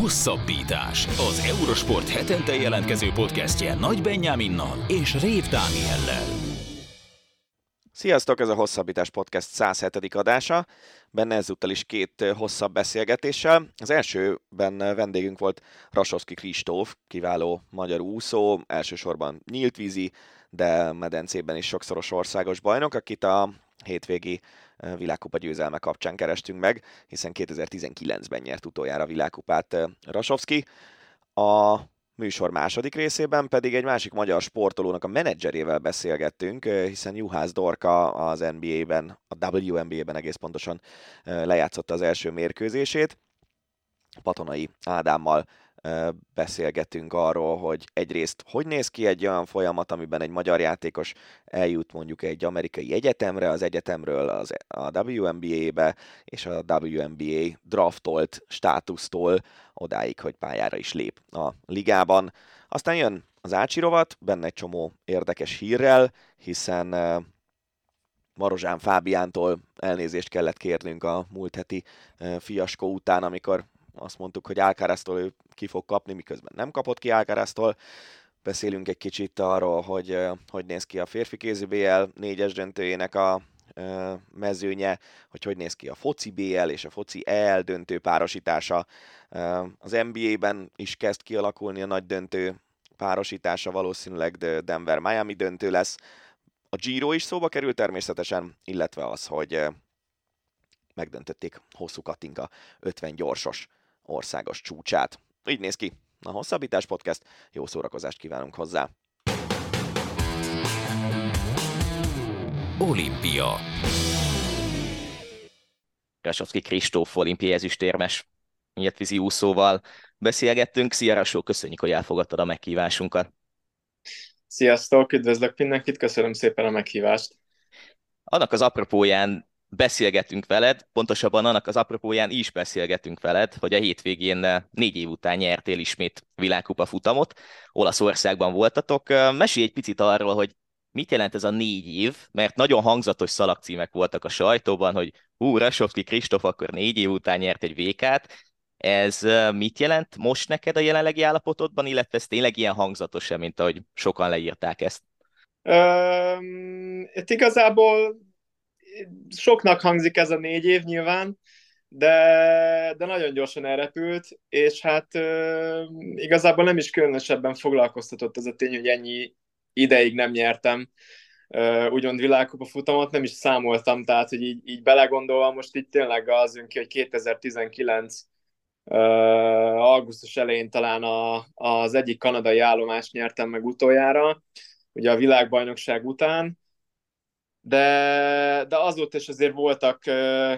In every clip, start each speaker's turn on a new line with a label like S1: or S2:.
S1: Hosszabbítás. Az Eurosport hetente jelentkező podcastje Nagy Benyáminnal és Rév Dániellel.
S2: Sziasztok, ez a Hosszabbítás Podcast 107. adása. Benne ezúttal is két hosszabb beszélgetéssel. Az elsőben vendégünk volt Rasowski Kristóf, kiváló magyar úszó, elsősorban nyílt vízi, de medencében is sokszoros országos bajnok, akit a hétvégi világkupa győzelme kapcsán kerestünk meg, hiszen 2019-ben nyert utoljára világkupát Rasovski. A műsor második részében pedig egy másik magyar sportolónak a menedzserével beszélgettünk, hiszen Juhász Dorka az NBA-ben, a WNBA-ben egész pontosan lejátszotta az első mérkőzését. Patonai Ádámmal beszélgetünk arról, hogy egyrészt hogy néz ki egy olyan folyamat, amiben egy magyar játékos eljut mondjuk egy amerikai egyetemre, az egyetemről az, a WNBA-be, és a WNBA draftolt státusztól odáig, hogy pályára is lép a ligában. Aztán jön az Ácsi benne egy csomó érdekes hírrel, hiszen Marozsán Fábiántól elnézést kellett kérnünk a múlt heti fiaskó után, amikor azt mondtuk, hogy Alcaraztól ő ki fog kapni, miközben nem kapott ki Alcaraztól. Beszélünk egy kicsit arról, hogy hogy néz ki a férfi kézi BL négyes döntőjének a mezőnye, hogy hogy néz ki a foci BL és a foci EL döntő párosítása. Az NBA-ben is kezd kialakulni a nagy döntő párosítása, valószínűleg Denver-Miami döntő lesz. A Giro is szóba kerül természetesen, illetve az, hogy megdöntötték hosszú Katinka 50 gyorsos országos csúcsát. Így néz ki a Hosszabbítás Podcast, jó szórakozást kívánunk hozzá!
S1: Olimpia
S3: Rasovszki Kristóf olimpiai ezüstérmes nyíltvízi úszóval beszélgettünk. Szia Rasó, köszönjük, hogy elfogadtad a meghívásunkat.
S4: Sziasztok, üdvözlök mindenkit, köszönöm szépen a meghívást.
S3: Annak az apropóján beszélgetünk veled, pontosabban annak az apropóján is beszélgetünk veled, hogy a hétvégén eh, négy év után nyertél ismét világkupa futamot, Olaszországban voltatok. Eh, mesélj egy picit arról, hogy mit jelent ez a négy év, mert nagyon hangzatos szalagcímek voltak a sajtóban, hogy hú, Rasovski Kristóf akkor négy év után nyert egy vékát. Ez eh, mit jelent most neked a jelenlegi állapotodban, illetve ez tényleg ilyen hangzatos-e, mint ahogy sokan leírták ezt?
S4: Um, itt igazából soknak hangzik ez a négy év nyilván, de, de nagyon gyorsan elrepült, és hát uh, igazából nem is különösebben foglalkoztatott ez a tény, hogy ennyi ideig nem nyertem uh, úgymond világkupa futamot, nem is számoltam, tehát hogy így, így belegondolva most itt tényleg az ki, hogy 2019 uh, augusztus elején talán a, az egyik kanadai állomást nyertem meg utoljára, ugye a világbajnokság után, de, de azóta is azért voltak uh,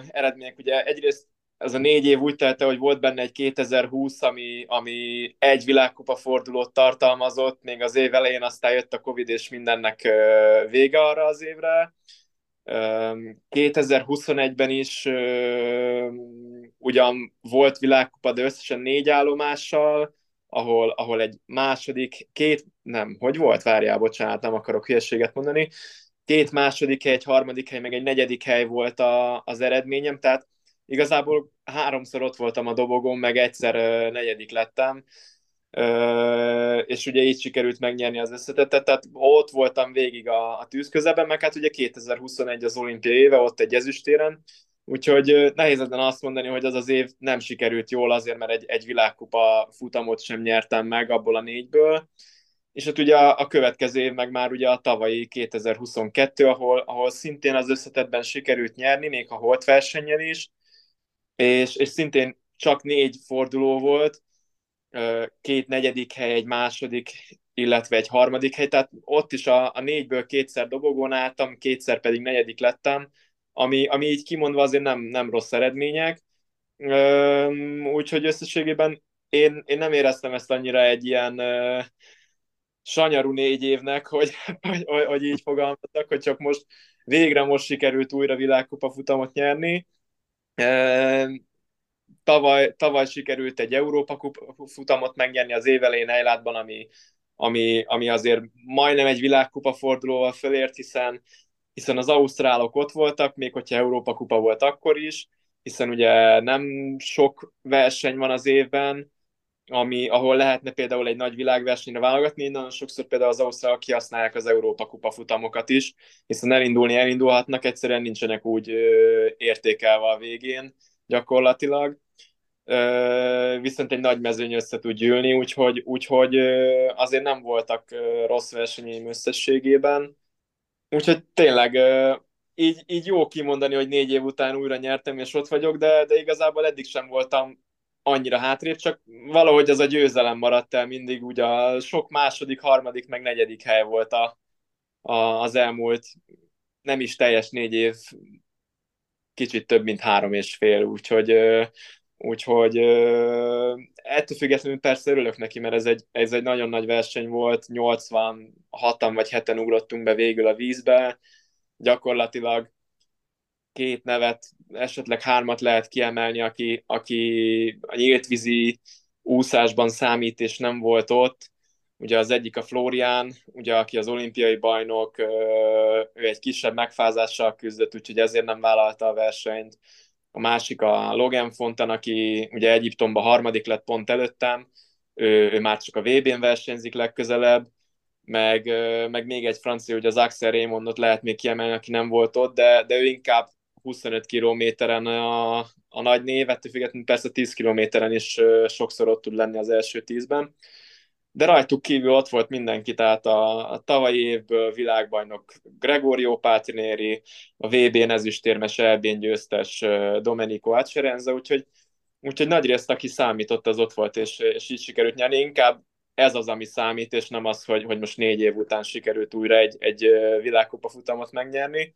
S4: eredmények. Ugye egyrészt ez a négy év úgy telte, hogy volt benne egy 2020, ami, ami egy világkupa fordulót tartalmazott, még az év elején aztán jött a Covid, és mindennek uh, vége arra az évre. Uh, 2021-ben is uh, ugyan volt világkupa, de összesen négy állomással, ahol, ahol egy második, két, nem, hogy volt? Várjál, bocsánat, nem akarok hülyeséget mondani két második hely, egy harmadik hely, meg egy negyedik hely volt a, az eredményem, tehát igazából háromszor ott voltam a dobogón, meg egyszer ö, negyedik lettem, ö, és ugye így sikerült megnyerni az összetettet, tehát ott voltam végig a, a tűz közeben, meg hát ugye 2021 az olimpia éve, ott egy ezüstéren, úgyhogy nehéz ezen azt mondani, hogy az az év nem sikerült jól azért, mert egy, egy világkupa futamot sem nyertem meg abból a négyből, és hát ugye a, következő év meg már ugye a tavalyi 2022, ahol, ahol szintén az összetetben sikerült nyerni, még a holt versenyen is, és, és szintén csak négy forduló volt, két negyedik hely, egy második, illetve egy harmadik hely, tehát ott is a, a négyből kétszer dobogón álltam, kétszer pedig negyedik lettem, ami, ami így kimondva azért nem, nem rossz eredmények, úgyhogy összességében én, én nem éreztem ezt annyira egy ilyen sanyarú négy évnek, hogy, hogy, hogy így fogalmaztak, hogy csak most végre most sikerült újra világkupa futamot nyerni. Tavaly, tavaly sikerült egy Európa kupa futamot megnyerni az évelén Ejlátban, ami, ami, ami azért majdnem egy világkupa fordulóval fölért, hiszen, hiszen az ausztrálok ott voltak, még hogyha Európa kupa volt akkor is, hiszen ugye nem sok verseny van az évben, ami, ahol lehetne például egy nagy világversenyre válogatni, nagyon sokszor például az ausztrálok kihasználják az Európa kupa futamokat is, hiszen elindulni elindulhatnak, egyszerűen nincsenek úgy ö, értékelve a végén gyakorlatilag. Ö, viszont egy nagy mezőny össze tud gyűlni, úgyhogy, úgyhogy ö, azért nem voltak ö, rossz versenyeim összességében. Úgyhogy tényleg így, így jó kimondani, hogy négy év után újra nyertem, és ott vagyok, de, de igazából eddig sem voltam annyira hátrébb, csak valahogy az a győzelem maradt el mindig, ugye a sok második, harmadik, meg negyedik hely volt a, a, az elmúlt nem is teljes négy év, kicsit több, mint három és fél, úgyhogy, úgyhogy ettől függetlenül persze örülök neki, mert ez egy, ez egy nagyon nagy verseny volt, 86-an vagy 7-en ugrottunk be végül a vízbe, gyakorlatilag két nevet, esetleg hármat lehet kiemelni, aki, aki a nyíltvízi úszásban számít, és nem volt ott. Ugye az egyik a Florian, ugye, aki az olimpiai bajnok, ő egy kisebb megfázással küzdött, úgyhogy ezért nem vállalta a versenyt. A másik a Logan Fontan, aki ugye Egyiptomban harmadik lett pont előttem, ő, ő már csak a VB-n versenyzik legközelebb, meg, meg még egy francia, hogy az Axel Raymondot lehet még kiemelni, aki nem volt ott, de, de ő inkább 25 kilométeren a, a nagy név, ettől függetlenül persze 10 kilométeren is sokszor ott tud lenni az első tízben. De rajtuk kívül ott volt mindenki, tehát a, a tavalyi évből világbajnok Gregorio Patrineri, a VB-n ezüstérmes elbén győztes Domenico Acerenza, úgyhogy, úgyhogy nagy részt, aki számított, az ott volt, és, és így sikerült nyerni. Inkább ez az, ami számít, és nem az, hogy, hogy most négy év után sikerült újra egy, egy világkupa futamot megnyerni.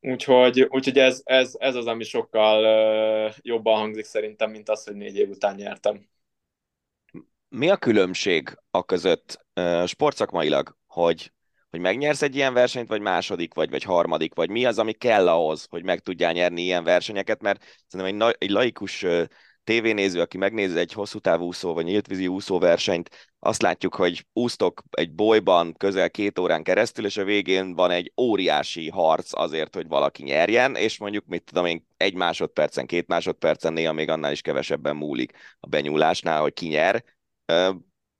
S4: Úgyhogy, úgyhogy ez, ez, ez az, ami sokkal jobban hangzik szerintem, mint az, hogy négy év után nyertem.
S2: Mi a különbség a között sportszakmailag, hogy, hogy megnyersz egy ilyen versenyt, vagy második, vagy, vagy harmadik, vagy mi az, ami kell ahhoz, hogy meg tudjál nyerni ilyen versenyeket, mert szerintem egy, egy laikus tévénéző, aki megnézi egy hosszú távú úszó vagy nyíltvízi úszó versenyt, azt látjuk, hogy úsztok egy bolyban közel két órán keresztül, és a végén van egy óriási harc azért, hogy valaki nyerjen, és mondjuk, mit tudom én, egy másodpercen, két másodpercen, néha még annál is kevesebben múlik a benyúlásnál, hogy ki nyer.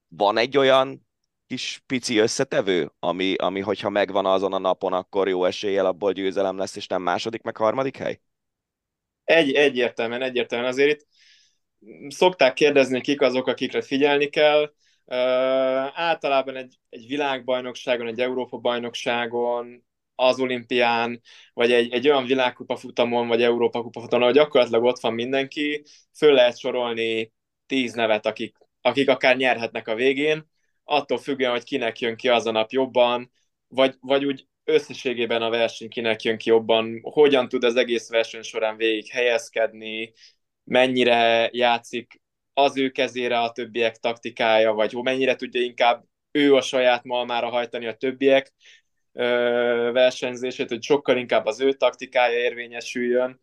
S2: Van egy olyan kis pici összetevő, ami, ami hogyha megvan azon a napon, akkor jó eséllyel abból győzelem lesz, és nem második, meg harmadik hely?
S4: Egy, egyértelműen, egyértelműen. Azért itt szokták kérdezni, kik azok, akikre figyelni kell. Általában egy, egy világbajnokságon, egy Európa-bajnokságon, az olimpián, vagy egy, egy olyan világkupa futamon, vagy Európa kupa futamon, ahol gyakorlatilag ott van mindenki, föl lehet sorolni tíz nevet, akik, akik akár nyerhetnek a végén, attól függően, hogy kinek jön ki az a nap jobban, vagy, vagy úgy összességében a verseny kinek jön ki jobban, hogyan tud az egész verseny során végig helyezkedni, mennyire játszik az ő kezére a többiek taktikája, vagy mennyire tudja inkább ő a saját malmára hajtani a többiek ö, versenyzését, hogy sokkal inkább az ő taktikája érvényesüljön.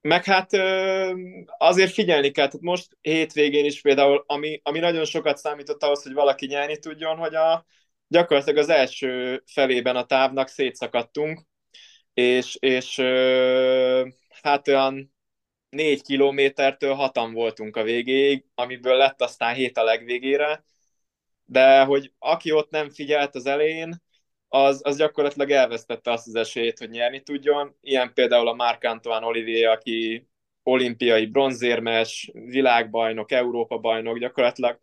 S4: Meg hát ö, azért figyelni kell, tehát most hétvégén is például, ami, ami nagyon sokat számított ahhoz, hogy valaki nyerni tudjon, hogy a, gyakorlatilag az első felében a távnak szétszakadtunk, és, és ö, hát olyan négy kilométertől hatan voltunk a végéig, amiből lett aztán hét a legvégére, de hogy aki ott nem figyelt az elején, az, az gyakorlatilag elvesztette azt az esélyt, hogy nyerni tudjon. Ilyen például a Marc Antoine Olivier, aki olimpiai bronzérmes, világbajnok, Európa-bajnok, gyakorlatilag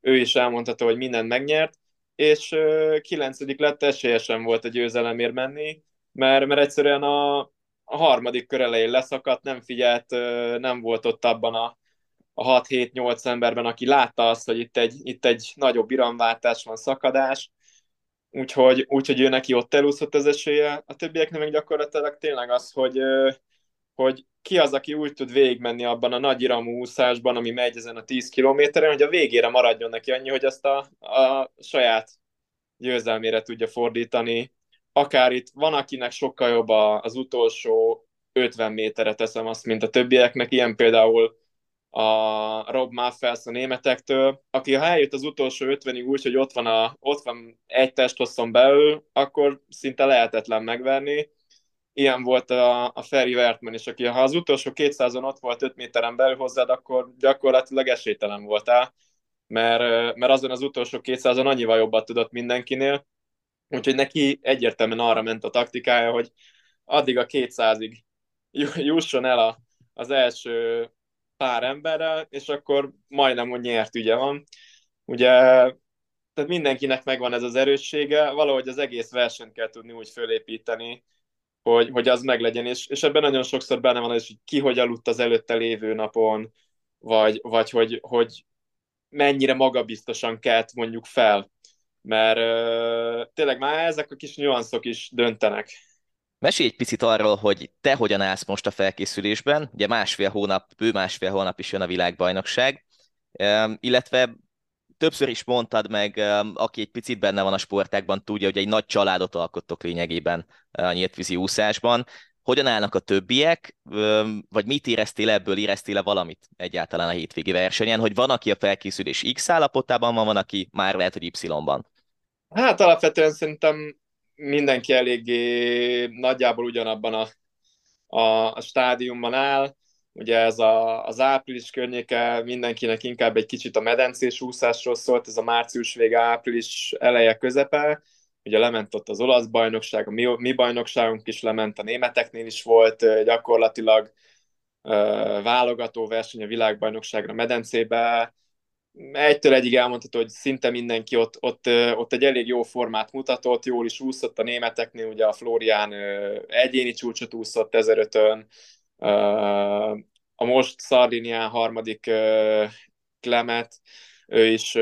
S4: ő is elmondható, hogy mindent megnyert, és kilencedik lett, esélyesen volt a győzelemért menni, mert, mert egyszerűen a, a harmadik kör elején leszakadt, nem figyelt, nem volt ott abban a, a 6-7-8 emberben, aki látta azt, hogy itt egy, itt egy nagyobb iramváltás van, szakadás, úgyhogy, úgyhogy ő neki ott elúszott az esélye. A többieknek meg gyakorlatilag tényleg az, hogy, hogy ki az, aki úgy tud végigmenni abban a nagy iramú úszásban, ami megy ezen a 10 kilométeren, hogy a végére maradjon neki annyi, hogy azt a, a saját győzelmére tudja fordítani, akár itt van, akinek sokkal jobb az utolsó 50 méterre teszem azt, mint a többieknek, ilyen például a Rob Maffels a németektől, aki ha eljött az utolsó 50-ig úgy, hogy ott van, a, ott van egy testhosszon belül, akkor szinte lehetetlen megverni. Ilyen volt a, a Ferry Wertmann is, aki ha az utolsó 200-on ott volt 5 méteren belül hozzád, akkor gyakorlatilag esélytelen voltál. mert, mert azon az utolsó 200-on annyival jobbat tudott mindenkinél, úgyhogy neki egyértelműen arra ment a taktikája, hogy addig a 200-ig jusson el a, az első pár emberrel, és akkor majdnem, hogy nyert ügye van. Ugye, tehát mindenkinek megvan ez az erőssége, valahogy az egész versenyt kell tudni úgy fölépíteni, hogy, hogy az meglegyen, és, és ebben nagyon sokszor benne van hogy ki hogy aludt az előtte lévő napon, vagy, vagy hogy, hogy mennyire magabiztosan kelt mondjuk fel, mert uh, tényleg már ezek a kis nüanszok is döntenek.
S3: Mesélj egy picit arról, hogy te hogyan állsz most a felkészülésben. Ugye másfél hónap, bő másfél hónap is jön a világbajnokság, illetve többször is mondtad meg, aki egy picit benne van a sportákban, tudja, hogy egy nagy családot alkottok lényegében a nyíltvízi úszásban. Hogyan állnak a többiek, vagy mit éreztél ebből, éreztél-e valamit egyáltalán a hétvégi versenyen, hogy van, aki a felkészülés X állapotában van, van, aki már lehet, hogy Y-ban?
S4: Hát alapvetően szerintem mindenki eléggé nagyjából ugyanabban a, a, a stádiumban áll. Ugye ez a, az április környéke mindenkinek inkább egy kicsit a medencés úszásról szólt, ez a március vége, április eleje közepe. Ugye lement ott az olasz bajnokság, a mi, mi bajnokságunk is lement, a németeknél is volt gyakorlatilag válogató verseny a világbajnokságra medencébe, egytől egyig elmondható, hogy szinte mindenki ott, ott, ott egy elég jó formát mutatott, jól is úszott a németeknél, ugye a Florián egyéni csúcsot úszott 1005-ön, a most Szardinián harmadik Klemet, ő is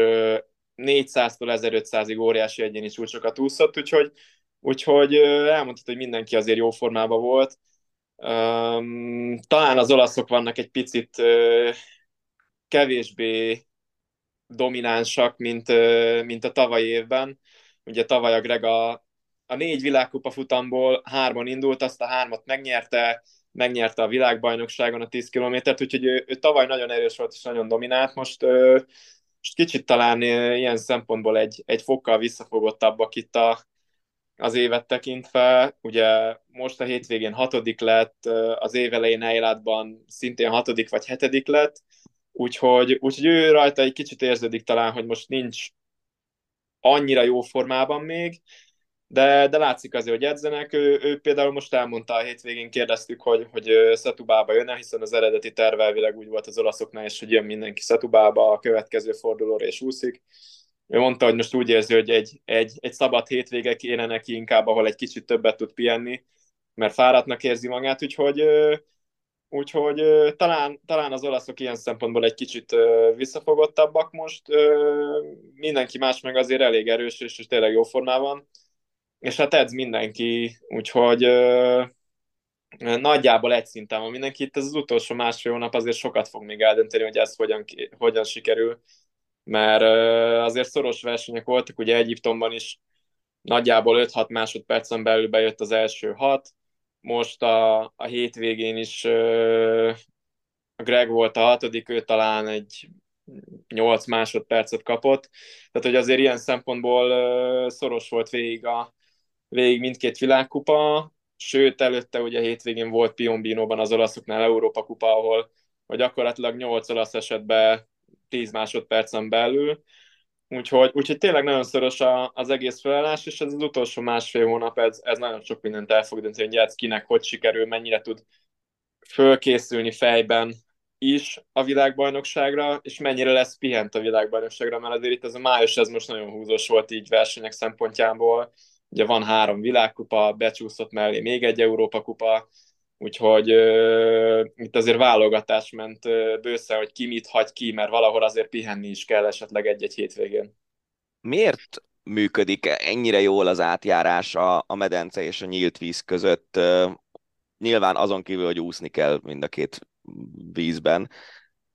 S4: 400-tól 1500-ig óriási egyéni csúcsokat úszott, úgyhogy, úgyhogy elmondható, hogy mindenki azért jó formában volt. Talán az olaszok vannak egy picit kevésbé dominánsak, mint, mint a tavalyi évben. Ugye tavaly a Greg a, a négy világkupa futamból hárman indult, azt a hármat megnyerte, megnyerte a világbajnokságon a 10 kilométert, úgyhogy ő, ő tavaly nagyon erős volt és nagyon dominált. Most, most kicsit talán ilyen szempontból egy, egy fokkal visszafogottabbak itt a, az évet tekintve. Ugye most a hétvégén hatodik lett, az év elején Eilátban szintén hatodik vagy hetedik lett, Úgyhogy, úgyhogy ő rajta egy kicsit érződik talán, hogy most nincs annyira jó formában még, de, de látszik azért, hogy edzenek. Ő, ő például most elmondta a hétvégén, kérdeztük, hogy, hogy Szatubába jön-e, hiszen az eredeti terve elvileg úgy volt az olaszoknál is, hogy jön mindenki Szatubába a következő fordulóra és úszik. Ő mondta, hogy most úgy érzi, hogy egy, egy, egy szabad hétvége kéne neki inkább, ahol egy kicsit többet tud pihenni, mert fáradtnak érzi magát, úgyhogy Úgyhogy talán, talán az olaszok ilyen szempontból egy kicsit visszafogottabbak most. Mindenki más meg azért elég erős, és, és tényleg jó formában. És hát edz mindenki, úgyhogy nagyjából egy szinten van mindenki. Itt ez az utolsó másfél hónap azért sokat fog még eldönteni, hogy ez hogyan, hogyan sikerül. Mert azért szoros versenyek voltak, ugye Egyiptomban is nagyjából 5-6 másodpercen belül bejött az első hat, most a, a hétvégén is a Greg volt a hatodik, ő talán egy 8 másodpercet kapott, tehát hogy azért ilyen szempontból szoros volt végig, a, végig mindkét világkupa, sőt előtte ugye hétvégén volt Piombinóban az olaszoknál Európa kupa, ahol vagy gyakorlatilag 8 olasz esetben 10 másodpercen belül, Úgyhogy, úgyhogy tényleg nagyon szoros a, az egész felállás, és ez az utolsó másfél hónap, ez, ez nagyon sok mindent el fog dönteni, hogy ez kinek hogy sikerül, mennyire tud fölkészülni fejben is a világbajnokságra, és mennyire lesz pihent a világbajnokságra, mert azért itt ez a május, ez most nagyon húzós volt így versenyek szempontjából. Ugye van három világkupa, becsúszott mellé még egy Európa kupa, Úgyhogy uh, itt azért válogatás ment uh, bősze, hogy ki mit hagy ki, mert valahol azért pihenni is kell esetleg egy-egy hétvégén.
S2: Miért működik ennyire jól az átjárás a, a medence és a nyílt víz között? Nyilván azon kívül, hogy úszni kell mind a két vízben.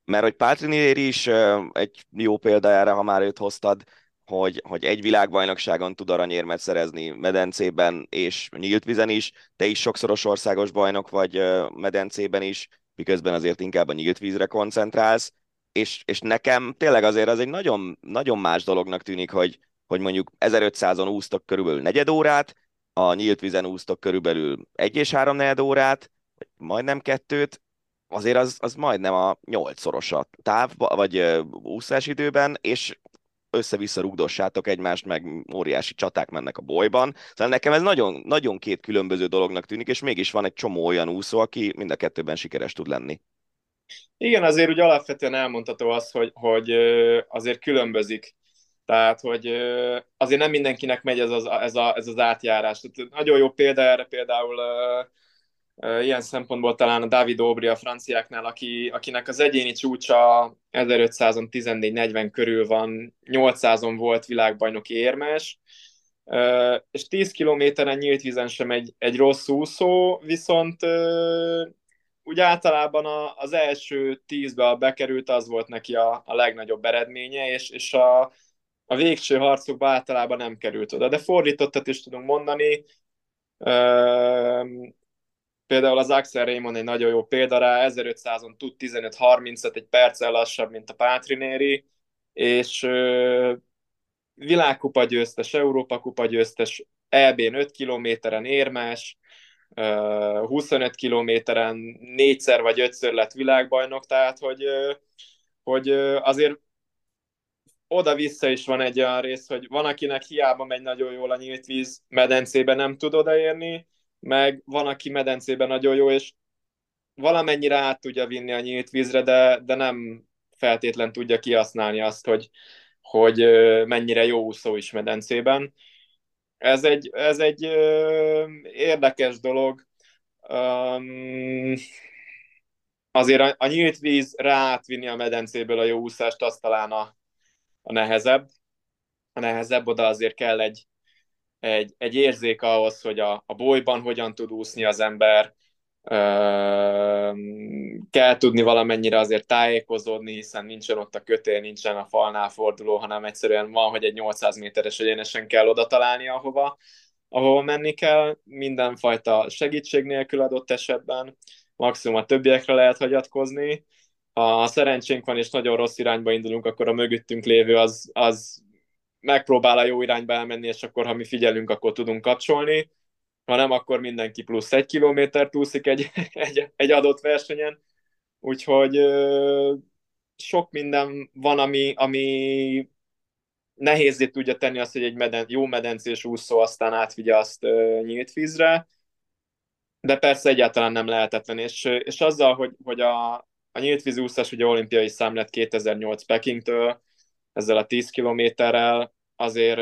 S2: Mert hogy Pátrini is egy jó példa erre, ha már őt hoztad, hogy, hogy egy világbajnokságon tud aranyérmet szerezni medencében és nyílt vizen is, te is sokszoros országos bajnok vagy medencében is, miközben azért inkább a nyílt vízre koncentrálsz, és, és nekem tényleg azért az egy nagyon, nagyon más dolognak tűnik, hogy, hogy mondjuk 1500-on úsztok körülbelül negyed órát, a nyílt vizen úsztok körülbelül egy és három negyed órát, majdnem kettőt, azért az, az majdnem a nyolcszoros a táv, vagy úszás időben, és össze-vissza rugdossátok egymást, meg óriási csaták mennek a bolyban. Szóval nekem ez nagyon, nagyon két különböző dolognak tűnik, és mégis van egy csomó olyan úszó, aki mind a kettőben sikeres tud lenni.
S4: Igen, azért úgy alapvetően elmondható az, hogy, hogy azért különbözik. Tehát, hogy azért nem mindenkinek megy ez az, ez, a, ez az átjárás. Tehát nagyon jó példa erre például ilyen szempontból talán a David Aubry a franciáknál, aki, akinek az egyéni csúcsa 1514-40 körül van, 800-on volt világbajnoki érmes, és 10 kilométeren nyílt vízen sem egy, egy rossz úszó, viszont úgy általában a, az első tízbe bekerült, az volt neki a, a legnagyobb eredménye, és, és a, a végső harcokba általában nem került oda. De fordítottat is tudunk mondani, Például az Axel Raymond egy nagyon jó példa rá, 1500-on tud 15-30-et, egy perccel lassabb, mint a Patrinéri, és ö, világkupa győztes, Európa kupa győztes, EB-n 5 kilométeren érmes, 25 kilométeren négyszer vagy ötször lett világbajnok, tehát hogy, hogy azért oda-vissza is van egy olyan rész, hogy van, akinek hiába megy nagyon jól a nyílt víz medencébe, nem tud odaérni, meg van, aki medencében nagyon jó, és valamennyire át tudja vinni a nyílt vízre, de, de nem feltétlen tudja kihasználni azt, hogy, hogy mennyire jó úszó is medencében. Ez egy, ez egy érdekes dolog. Azért a, a nyílt víz ráátvinni a medencéből a jó úszást, az talán a, a nehezebb. A nehezebb oda azért kell egy, egy, egy érzék ahhoz, hogy a, a bolyban hogyan tud úszni az ember, kell tudni valamennyire azért tájékozódni, hiszen nincsen ott a kötél, nincsen a falnál forduló, hanem egyszerűen van, hogy egy 800 méteres egyenesen kell oda találni, ahova, ahova menni kell, mindenfajta segítség nélkül adott esetben, maximum a többiekre lehet hagyatkozni. Ha szerencsénk van és nagyon rossz irányba indulunk, akkor a mögöttünk lévő az, az megpróbál a jó irányba elmenni, és akkor ha mi figyelünk, akkor tudunk kapcsolni, ha nem, akkor mindenki plusz egy kilométert úszik egy, egy, egy adott versenyen, úgyhogy sok minden van, ami, ami nehézé tudja tenni azt, hogy egy meden, jó medencés úszó aztán átvigye azt nyílt vízre, de persze egyáltalán nem lehetetlen, és, és azzal, hogy, hogy a, a nyílt vízúszás ugye olimpiai számlet 2008 Pekingtől, ezzel a 10 kilométerrel azért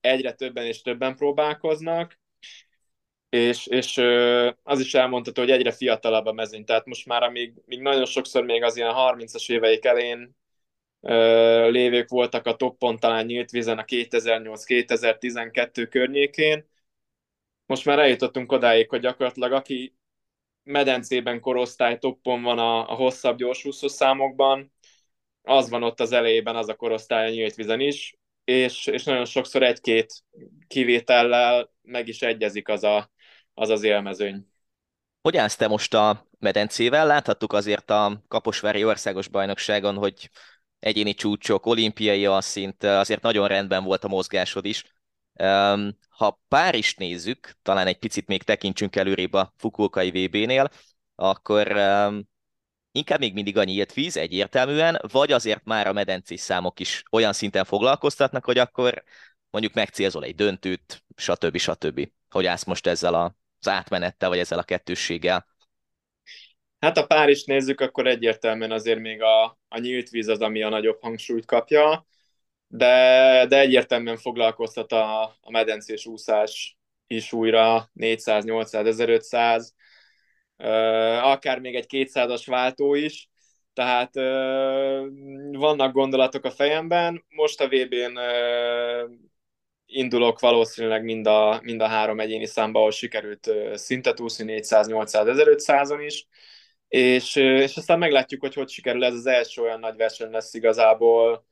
S4: egyre többen és többen próbálkoznak, és, és az is elmondható, hogy egyre fiatalabb a mezőny, tehát most már amíg még nagyon sokszor még az ilyen 30-as éveik elén lévők voltak a toppon, talán nyílt vízen a 2008-2012 környékén, most már eljutottunk odáig, hogy gyakorlatilag aki medencében korosztály toppon van a, a hosszabb gyorsúszó számokban, az van ott az elejében, az a korosztály a nyílt vizen is, és, és nagyon sokszor egy-két kivétellel meg is egyezik az a, az, az élmezőny.
S3: Hogy állsz te most a medencével? Láthattuk azért a Kaposvári Országos Bajnokságon, hogy egyéni csúcsok, olimpiai szint, azért nagyon rendben volt a mozgásod is. Ha Párizs nézzük, talán egy picit még tekintsünk előrébb a Fukuokai VB-nél, akkor inkább még mindig a nyílt víz egyértelműen, vagy azért már a medencés számok is olyan szinten foglalkoztatnak, hogy akkor mondjuk megcélzol egy döntőt, stb. stb. Hogy állsz most ezzel az átmenettel, vagy ezzel a kettősséggel?
S4: Hát a pár is nézzük, akkor egyértelműen azért még a, a nyílt víz az, ami a nagyobb hangsúlyt kapja, de, de egyértelműen foglalkoztat a, a medencés úszás is újra 400, 800, 1500, akár még egy 200-as váltó is, tehát vannak gondolatok a fejemben. Most a VB-n indulok valószínűleg mind a, mind a három egyéni számba, ahol sikerült szintet úszni 400, 800, 1500-on is, és, és aztán meglátjuk, hogy hogy sikerül. Ez az első olyan nagy verseny lesz igazából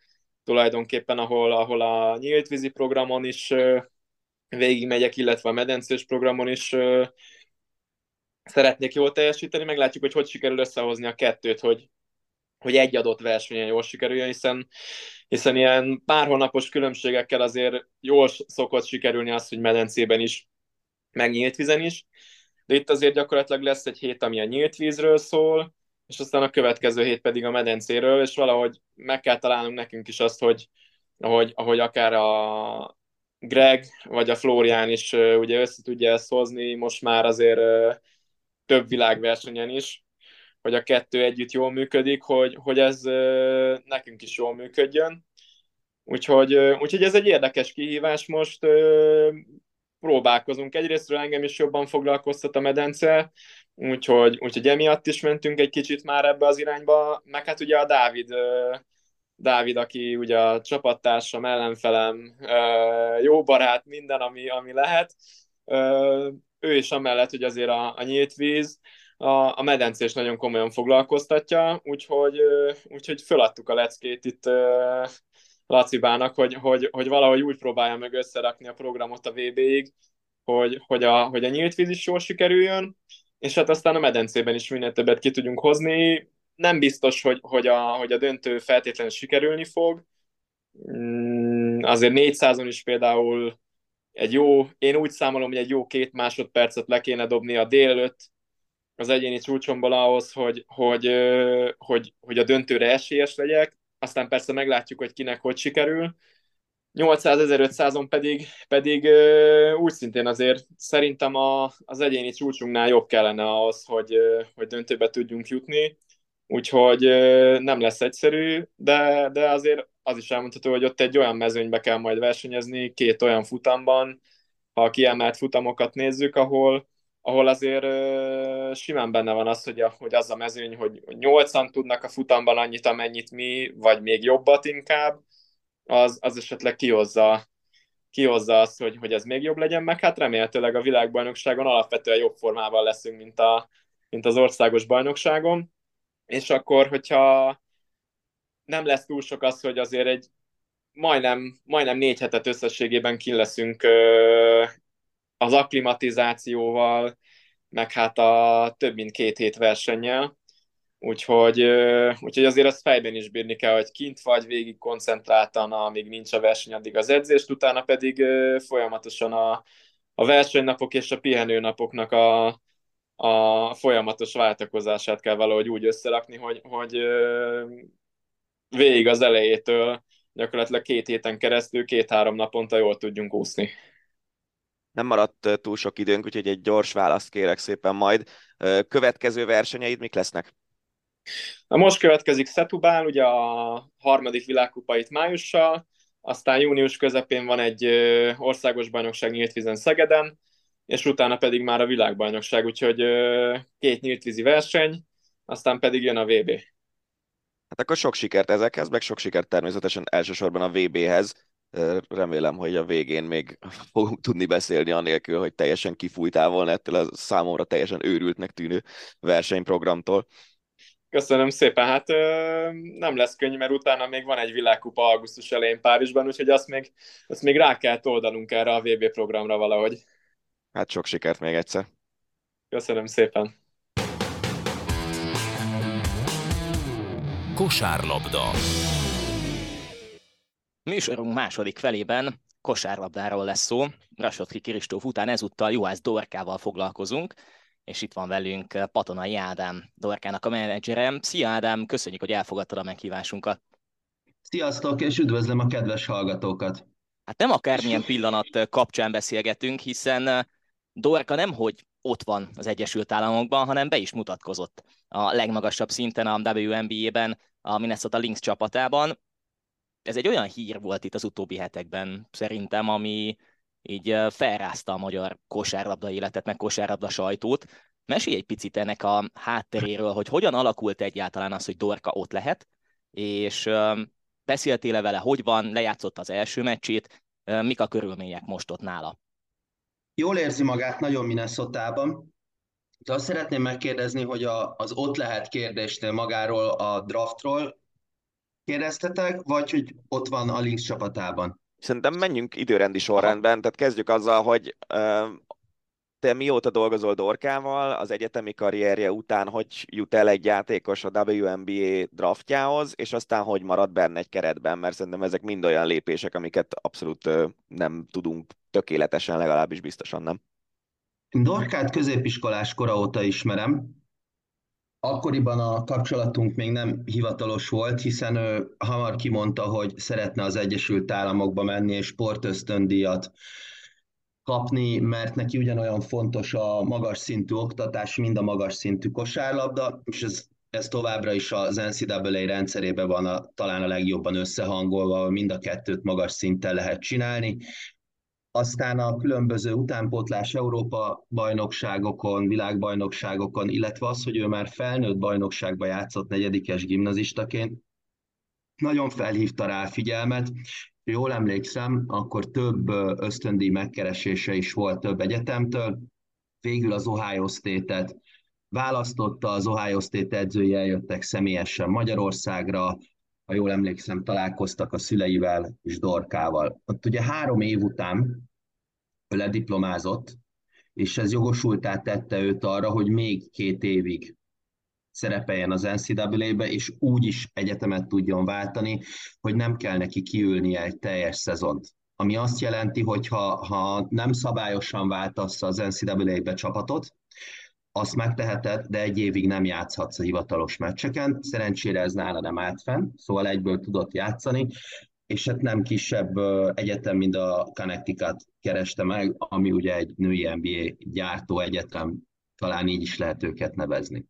S4: tulajdonképpen, ahol, ahol a nyílt vízi programon is végigmegyek, illetve a medencés programon is szeretnék jól teljesíteni, meglátjuk, hogy hogy sikerül összehozni a kettőt, hogy, hogy egy adott versenyen jól sikerüljön, hiszen, hiszen ilyen pár hónapos különbségekkel azért jól szokott sikerülni az, hogy medencében is, megnyílt vizen is. de itt azért gyakorlatilag lesz egy hét, ami a nyílt vízről szól, és aztán a következő hét pedig a medencéről, és valahogy meg kell találnunk nekünk is azt, hogy ahogy, ahogy akár a Greg vagy a Florián is ugye össze tudja ezt hozni, most már azért több világversenyen is, hogy a kettő együtt jól működik, hogy, hogy ez nekünk is jól működjön. Úgyhogy, úgyhogy ez egy érdekes kihívás most, próbálkozunk. Egyrésztről engem is jobban foglalkoztat a medence, úgyhogy, úgyhogy emiatt is mentünk egy kicsit már ebbe az irányba, meg hát ugye a Dávid, Dávid, aki ugye a csapattársam, ellenfelem, jó barát, minden, ami, ami lehet, ő is amellett, hogy azért a, a nyílt víz, a, a medencés nagyon komolyan foglalkoztatja, úgyhogy, úgyhogy föladtuk a leckét itt Lacibának, hogy, hogy, hogy valahogy úgy próbálja meg összerakni a programot a VB-ig, hogy, hogy, a, hogy a nyílt víz is jól sikerüljön, és hát aztán a medencében is minél többet ki tudjunk hozni. Nem biztos, hogy, hogy, a, hogy a döntő feltétlenül sikerülni fog. Mm, azért 400-on is például egy jó, én úgy számolom, hogy egy jó két másodpercet le kéne dobni a délelőtt az egyéni csúcsomból ahhoz, hogy, hogy, hogy, hogy a döntőre esélyes legyek aztán persze meglátjuk, hogy kinek hogy sikerül. 800-1500-on pedig, pedig úgy szintén azért szerintem a, az egyéni csúcsunknál jobb kellene ahhoz, hogy, hogy döntőbe tudjunk jutni, úgyhogy nem lesz egyszerű, de, de azért az is elmondható, hogy ott egy olyan mezőnybe kell majd versenyezni, két olyan futamban, ha a kiemelt futamokat nézzük, ahol, ahol azért uh, simán benne van az, hogy, a, hogy az a mezőny, hogy nyolcan tudnak a futamban annyit, amennyit mi, vagy még jobbat inkább, az, az esetleg kihozza, kihozza azt, hogy, hogy ez még jobb legyen, meg hát remélhetőleg a világbajnokságon alapvetően jobb formában leszünk, mint, a, mint az országos bajnokságon, és akkor, hogyha nem lesz túl sok az, hogy azért egy majdnem, majdnem négy hetet összességében kin leszünk az akklimatizációval, meg hát a több mint két hét versennyel, úgyhogy, úgyhogy azért azt fejben is bírni kell, hogy kint vagy végig koncentráltan, amíg nincs a verseny, addig az edzést, utána pedig folyamatosan a, a versenynapok és a pihenőnapoknak a, a folyamatos váltakozását kell valahogy úgy összerakni, hogy, hogy végig az elejétől gyakorlatilag két héten keresztül, két-három naponta jól tudjunk úszni
S2: nem maradt túl sok időnk, úgyhogy egy gyors választ kérek szépen majd. Következő versenyeid mik lesznek?
S4: Na most következik Setubál, ugye a harmadik világkupait májussal, aztán június közepén van egy országos bajnokság nyílt vízen Szegeden, és utána pedig már a világbajnokság, úgyhogy két nyílt vízi verseny, aztán pedig jön a VB.
S2: Hát akkor sok sikert ezekhez, meg sok sikert természetesen elsősorban a VB-hez remélem, hogy a végén még fogunk tudni beszélni anélkül, hogy teljesen kifújtál volna ettől a számomra teljesen őrültnek tűnő versenyprogramtól.
S4: Köszönöm szépen, hát nem lesz könnyű, mert utána még van egy világkupa augusztus elején Párizsban, úgyhogy azt még, azt még rá kell toldanunk erre a VB programra valahogy.
S2: Hát sok sikert még egyszer.
S4: Köszönöm szépen.
S1: Kosárlabda.
S3: Műsorunk második felében kosárlabdáról lesz szó. Rasotki Kiristóf után ezúttal Juhász Dorkával foglalkozunk, és itt van velünk Patonai Ádám, Dorkának a menedzserem. Szia Ádám, köszönjük, hogy elfogadtad a meghívásunkat.
S5: Sziasztok, és üdvözlöm a kedves hallgatókat!
S3: Hát nem akármilyen pillanat kapcsán beszélgetünk, hiszen Dorka nem hogy ott van az Egyesült Államokban, hanem be is mutatkozott a legmagasabb szinten a WNBA-ben, a Minnesota Lynx csapatában, ez egy olyan hír volt itt az utóbbi hetekben szerintem, ami így felrázta a magyar kosárlabda életet, meg kosárlabda sajtót. Mesélj egy picit ennek a hátteréről, hogy hogyan alakult egyáltalán az, hogy Dorka ott lehet, és beszéltél-e vele, hogy van, lejátszott az első meccsét, mik a körülmények most ott nála?
S5: Jól érzi magát nagyon Minnesota-ban. De azt szeretném megkérdezni, hogy a, az ott lehet kérdésnél magáról a draftról kérdeztetek, vagy hogy ott van a Lynx csapatában?
S2: Szerintem menjünk időrendi sorrendben, tehát kezdjük azzal, hogy te mióta dolgozol Dorkával, az egyetemi karrierje után hogy jut el egy játékos a WNBA draftjához, és aztán hogy marad benne egy keretben, mert szerintem ezek mind olyan lépések, amiket abszolút nem tudunk tökéletesen, legalábbis biztosan nem.
S5: Dorkát középiskolás kora óta ismerem, Akkoriban a kapcsolatunk még nem hivatalos volt, hiszen ő hamar kimondta, hogy szeretne az Egyesült Államokba menni és sportösztöndíjat kapni, mert neki ugyanolyan fontos a magas szintű oktatás, mind a magas szintű kosárlabda, és ez, ez továbbra is az NCAA rendszerében van a, talán a legjobban összehangolva, mind a kettőt magas szinten lehet csinálni, aztán a különböző utánpótlás Európa bajnokságokon, világbajnokságokon, illetve az, hogy ő már felnőtt bajnokságba játszott negyedikes gimnazistaként, nagyon felhívta rá a figyelmet. Jól emlékszem, akkor több ösztöndíj megkeresése is volt több egyetemtől. Végül az Ohio State-et választotta, az Ohio State edzői eljöttek személyesen Magyarországra, ha jól emlékszem, találkoztak a szüleivel és Dorkával. Ott ugye három év után lediplomázott, és ez jogosultá tette őt arra, hogy még két évig szerepeljen az NCAA-be, és úgy is egyetemet tudjon váltani, hogy nem kell neki kiülnie egy teljes szezont. Ami azt jelenti, hogy ha, ha nem szabályosan váltasz az NCAA-be csapatot, azt megteheted, de egy évig nem játszhatsz a hivatalos meccseken. Szerencsére ez nála nem állt fenn, szóval egyből tudott játszani, és hát nem kisebb egyetem, mint a Connecticut kereste meg, ami ugye egy női NBA gyártó egyetem, talán így is lehet őket nevezni.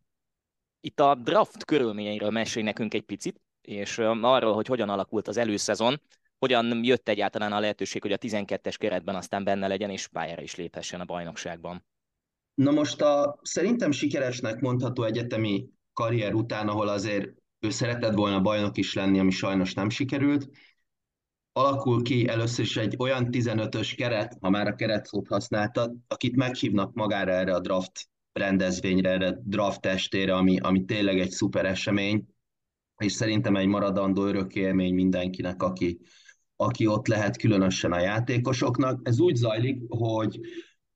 S3: Itt a draft körülményeiről mesélj nekünk egy picit, és arról, hogy hogyan alakult az előszezon, hogyan jött egyáltalán a lehetőség, hogy a 12-es keretben aztán benne legyen, és pályára is léphessen a bajnokságban.
S5: Na most a szerintem sikeresnek mondható egyetemi karrier után, ahol azért ő szeretett volna bajnok is lenni, ami sajnos nem sikerült, alakul ki először is egy olyan 15-ös keret, ha már a keret szót használtad, akit meghívnak magára erre a draft rendezvényre, erre a draft estére, ami, ami tényleg egy szuper esemény, és szerintem egy maradandó örök élmény mindenkinek, aki, aki ott lehet, különösen a játékosoknak. Ez úgy zajlik, hogy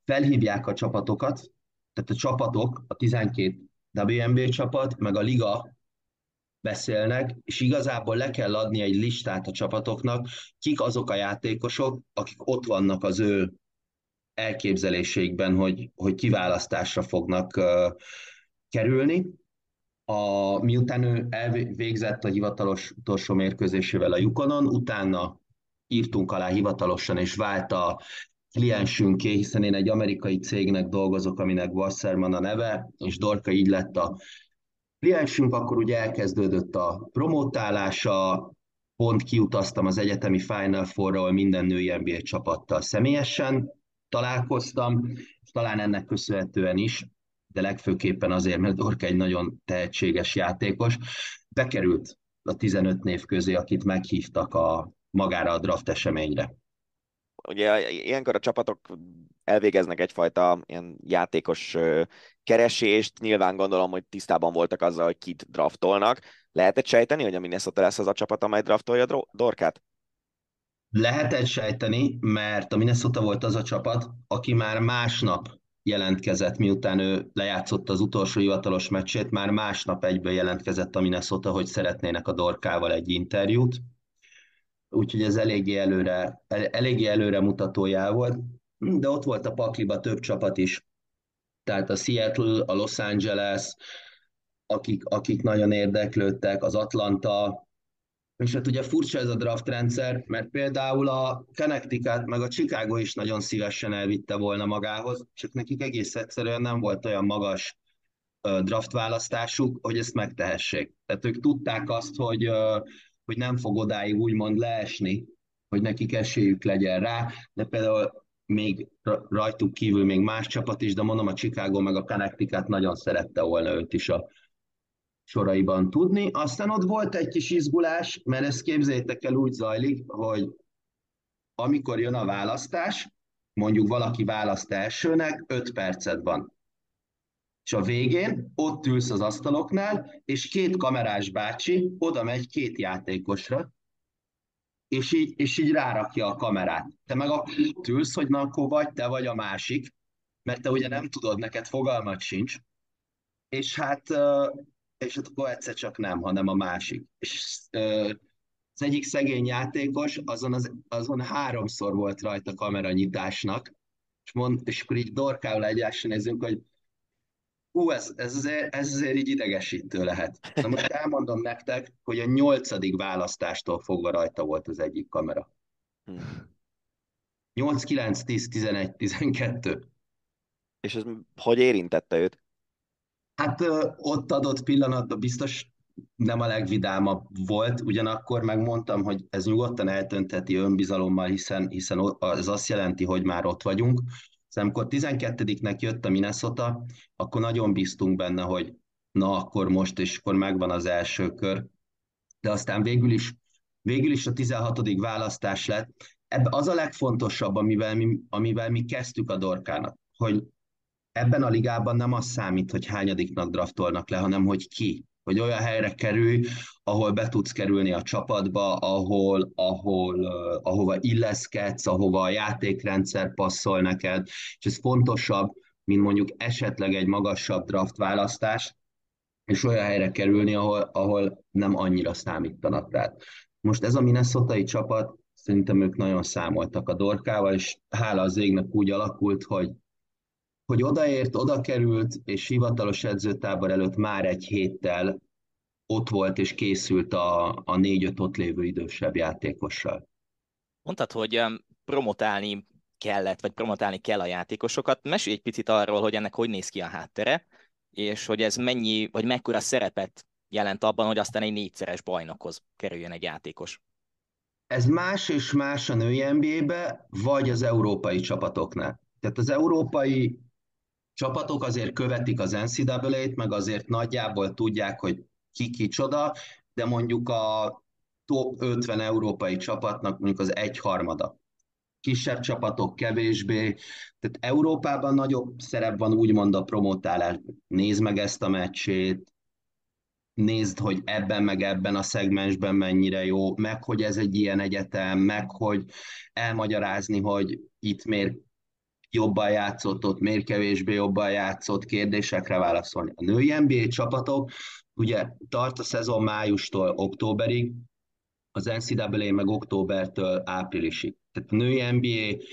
S5: felhívják a csapatokat, tehát a csapatok, a 12 WNB csapat, meg a liga beszélnek, és igazából le kell adni egy listát a csapatoknak, kik azok a játékosok, akik ott vannak az ő elképzeléseikben, hogy, hogy kiválasztásra fognak uh, kerülni. A, miután ő elvégzett a hivatalos utolsó mérkőzésével a Yukonon, utána írtunk alá hivatalosan, és vált a kliensünké, hiszen én egy amerikai cégnek dolgozok, aminek Wasserman a neve, és Dorka így lett a kliensünk, akkor ugye elkezdődött a promotálása, pont kiutaztam az egyetemi Final Four-ról minden női NBA csapattal személyesen találkoztam, és talán ennek köszönhetően is, de legfőképpen azért, mert Dorka egy nagyon tehetséges játékos, bekerült a 15 név közé, akit meghívtak a, magára a draft eseményre
S2: ugye ilyenkor a csapatok elvégeznek egyfajta ilyen játékos keresést, nyilván gondolom, hogy tisztában voltak azzal, hogy kit draftolnak. Lehetett sejteni, hogy a Minnesota lesz az a csapat, amely draftolja Dorkát?
S5: Lehetett sejteni, mert a Minnesota volt az a csapat, aki már másnap jelentkezett, miután ő lejátszott az utolsó hivatalos meccsét, már másnap egyből jelentkezett a Minnesota, hogy szeretnének a Dorkával egy interjút úgyhogy ez eléggé előre, eléggé előre mutatójá volt, de ott volt a pakliba több csapat is, tehát a Seattle, a Los Angeles, akik, akik nagyon érdeklődtek, az Atlanta, és hát ugye furcsa ez a draft rendszer, mert például a Connecticut meg a Chicago is nagyon szívesen elvitte volna magához, csak nekik egész egyszerűen nem volt olyan magas draft választásuk, hogy ezt megtehessék. Tehát ők tudták azt, hogy hogy nem fog odáig úgymond leesni, hogy nekik esélyük legyen rá, de például még rajtuk kívül még más csapat is, de mondom a Chicago meg a Connecticut nagyon szerette volna őt is a soraiban tudni. Aztán ott volt egy kis izgulás, mert ezt képzeljétek el úgy zajlik, hogy amikor jön a választás, mondjuk valaki választ elsőnek, 5 percet van és a végén ott ülsz az asztaloknál, és két kamerás bácsi oda megy két játékosra, és így, és így rárakja a kamerát. Te meg ott ülsz, hogy na akkor vagy te, vagy a másik, mert te ugye nem tudod, neked fogalmat sincs, és hát, és hát akkor egyszer csak nem, hanem a másik. És az egyik szegény játékos, azon, az, azon háromszor volt rajta kameranyitásnak, és, mond, és akkor így dorkával egyással nézünk, hogy hú, ez, ez, azért, ez azért így idegesítő lehet. Na most elmondom nektek, hogy a nyolcadik választástól fogva rajta volt az egyik kamera. 8, 9, 10, 11, 12.
S2: És ez hogy érintette őt?
S5: Hát ott adott pillanatban biztos nem a legvidámabb volt, ugyanakkor megmondtam, hogy ez nyugodtan eltönteti önbizalommal, hiszen, hiszen ez azt jelenti, hogy már ott vagyunk. Szóval amikor 12-nek jött a Minnesota, akkor nagyon bíztunk benne, hogy na akkor most, és akkor megvan az első kör. De aztán végül is, végül is a 16. választás lett. Ebben az a legfontosabb, amivel mi, amivel mi kezdtük a dorkának, hogy ebben a ligában nem az számít, hogy hányadiknak draftolnak le, hanem hogy ki hogy olyan helyre kerülj, ahol be tudsz kerülni a csapatba, ahol, ahol, ahova illeszkedsz, ahova a játékrendszer passzol neked, és ez fontosabb, mint mondjuk esetleg egy magasabb draft választás, és olyan helyre kerülni, ahol, ahol nem annyira számítanak rád. Most ez a minnesota csapat, szerintem ők nagyon számoltak a dorkával, és hála az égnek úgy alakult, hogy hogy odaért, oda került, és hivatalos edzőtábor előtt már egy héttel ott volt és készült a, a négy-öt ott lévő idősebb játékossal.
S3: Mondtad, hogy promotálni kellett, vagy promotálni kell a játékosokat. Mesélj egy picit arról, hogy ennek hogy néz ki a háttere, és hogy ez mennyi, vagy mekkora szerepet jelent abban, hogy aztán egy négyszeres bajnokhoz kerüljön egy játékos.
S5: Ez más és más a női NBA-be, vagy az európai csapatoknál. Tehát az európai csapatok azért követik az NCAA-t, meg azért nagyjából tudják, hogy ki kicsoda, de mondjuk a top 50 európai csapatnak mondjuk az egyharmada. Kisebb csapatok kevésbé, tehát Európában nagyobb szerep van úgymond a promotálás. Nézd meg ezt a meccsét, nézd, hogy ebben meg ebben a szegmensben mennyire jó, meg hogy ez egy ilyen egyetem, meg hogy elmagyarázni, hogy itt miért jobban játszott, ott miért kevésbé jobban játszott, kérdésekre válaszolni. A női NBA csapatok ugye tart a szezon májustól októberig, az NCAA meg októbertől áprilisig. Tehát a női NBA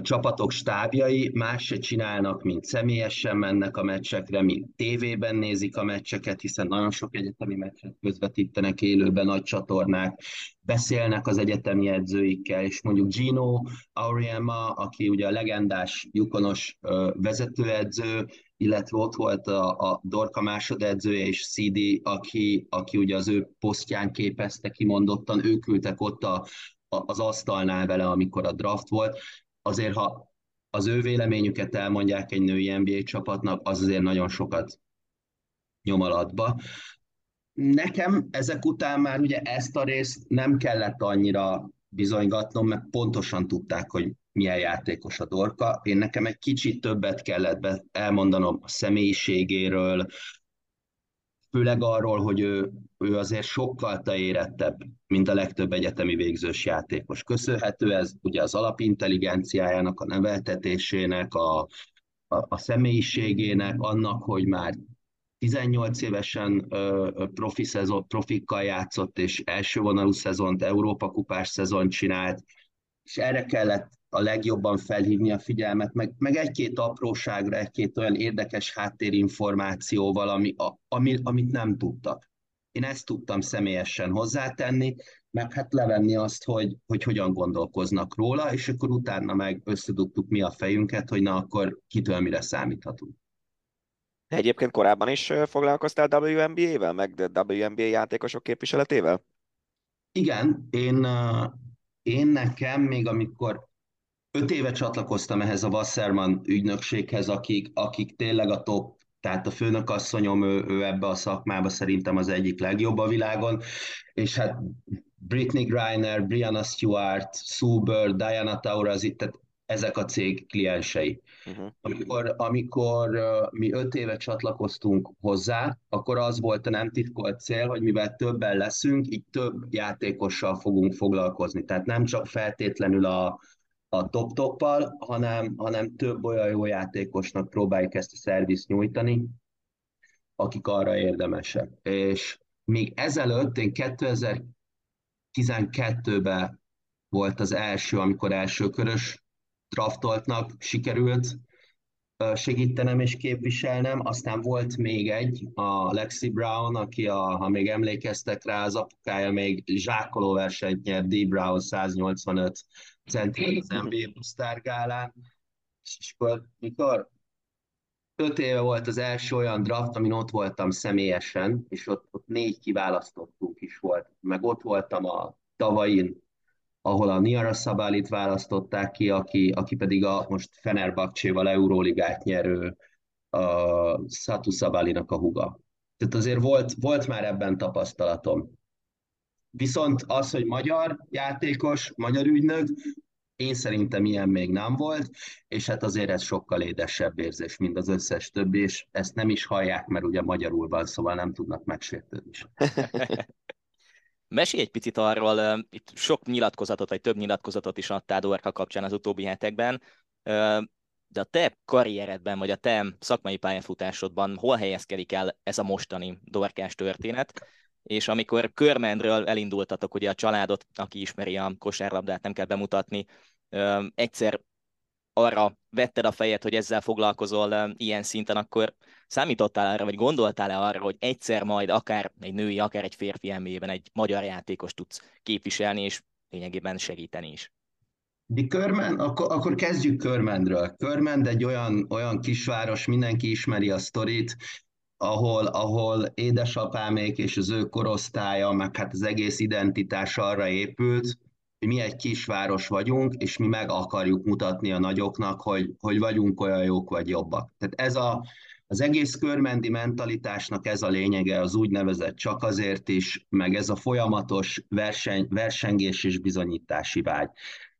S5: csapatok stábjai más se csinálnak, mint személyesen mennek a meccsekre, mint tévében nézik a meccseket, hiszen nagyon sok egyetemi meccset közvetítenek élőben nagy csatornák, beszélnek az egyetemi edzőikkel, és mondjuk Gino Auriemma, aki ugye a legendás Jukonos vezetőedző, illetve ott volt a, a Dorka másodedzője és CD, aki, aki ugye az ő posztján képezte kimondottan, ők ültek ott a, az asztalnál vele, amikor a draft volt azért ha az ő véleményüket elmondják egy női NBA csapatnak, az azért nagyon sokat nyom alatba. Nekem ezek után már ugye ezt a részt nem kellett annyira bizonygatnom, mert pontosan tudták, hogy milyen játékos a Dorka. Én nekem egy kicsit többet kellett elmondanom a személyiségéről, főleg arról, hogy ő, ő azért sokkal érettebb, mint a legtöbb egyetemi végzős játékos. Köszönhető ez ugye az alapintelligenciájának, a neveltetésének, a, a, a személyiségének, annak, hogy már 18 évesen ö, profi szezon, profikkal játszott, és első vonalú szezont, Európa kupás szezon csinált, és erre kellett a legjobban felhívni a figyelmet, meg, meg egy-két apróságra, egy-két olyan érdekes háttérinformációval, ami, a, ami, amit nem tudtak. Én ezt tudtam személyesen hozzátenni, meg hát levenni azt, hogy, hogy hogyan gondolkoznak róla, és akkor utána meg összedugtuk mi a fejünket, hogy na akkor kitől mire számíthatunk.
S2: De egyébként korábban is foglalkoztál WNBA-vel, meg WNBA játékosok képviseletével?
S5: Igen, én, én nekem még amikor öt éve csatlakoztam ehhez a Wasserman ügynökséghez, akik, akik tényleg a top tehát a főnökasszonyom, ő, ő ebbe a szakmába szerintem az egyik legjobb a világon, és hát Britney Griner, Brianna Stewart, Sue Bird, Diana Taurasi, tehát ezek a cég kliensei. Uh-huh. Amikor, amikor mi öt éve csatlakoztunk hozzá, akkor az volt a nem titkolt cél, hogy mivel többen leszünk, így több játékossal fogunk foglalkozni. Tehát nem csak feltétlenül a, a top-toppal, hanem, hanem több olyan jó játékosnak próbáljuk ezt a szervizt nyújtani, akik arra érdemesek. És még ezelőtt, én 2012-ben volt az első, amikor elsőkörös draftoltnak sikerült segítenem és képviselnem. Aztán volt még egy, a Lexi Brown, aki, a, ha még emlékeztek rá, az apukája még zsákoló versenyt nyert, D. Brown 185 centi az NBA sztárgálán. És akkor, mikor öt éve volt az első olyan draft, amin ott voltam személyesen, és ott, ott négy kiválasztottunk is volt. Meg ott voltam a tavain ahol a Niara Szabálit választották ki, aki, aki pedig a most Fenerbahcséval Euróligát nyerő a Satu Szabálinak a huga. Tehát azért volt, volt már ebben tapasztalatom. Viszont az, hogy magyar játékos, magyar ügynök, én szerintem ilyen még nem volt, és hát azért ez sokkal édesebb érzés, mint az összes többi, és ezt nem is hallják, mert ugye magyarul van, szóval nem tudnak megsértődni.
S3: Mesélj egy picit arról, itt sok nyilatkozatot, vagy több nyilatkozatot is adtál Dorka kapcsán az utóbbi hetekben, de a te karrieredben, vagy a te szakmai pályafutásodban hol helyezkedik el ez a mostani dorkás történet? És amikor Körmendről elindultatok, ugye a családot, aki ismeri a kosárlabdát, nem kell bemutatni, egyszer arra vetted a fejed, hogy ezzel foglalkozol ilyen szinten, akkor számítottál arra, vagy gondoltál-e arra, hogy egyszer majd akár egy női, akár egy férfi elmében egy magyar játékos tudsz képviselni, és lényegében segíteni is?
S5: De Körmen, akkor, akkor kezdjük Körmendről. Körmend egy olyan, olyan kisváros, mindenki ismeri a sztorit, ahol, ahol édesapámék és az ő korosztálya, meg hát az egész identitás arra épült, hogy mi egy kisváros vagyunk, és mi meg akarjuk mutatni a nagyoknak, hogy, hogy vagyunk olyan jók vagy jobbak. Tehát ez a, az egész körmendi mentalitásnak ez a lényege, az úgynevezett csak azért is, meg ez a folyamatos verseny, versengés és bizonyítási vágy.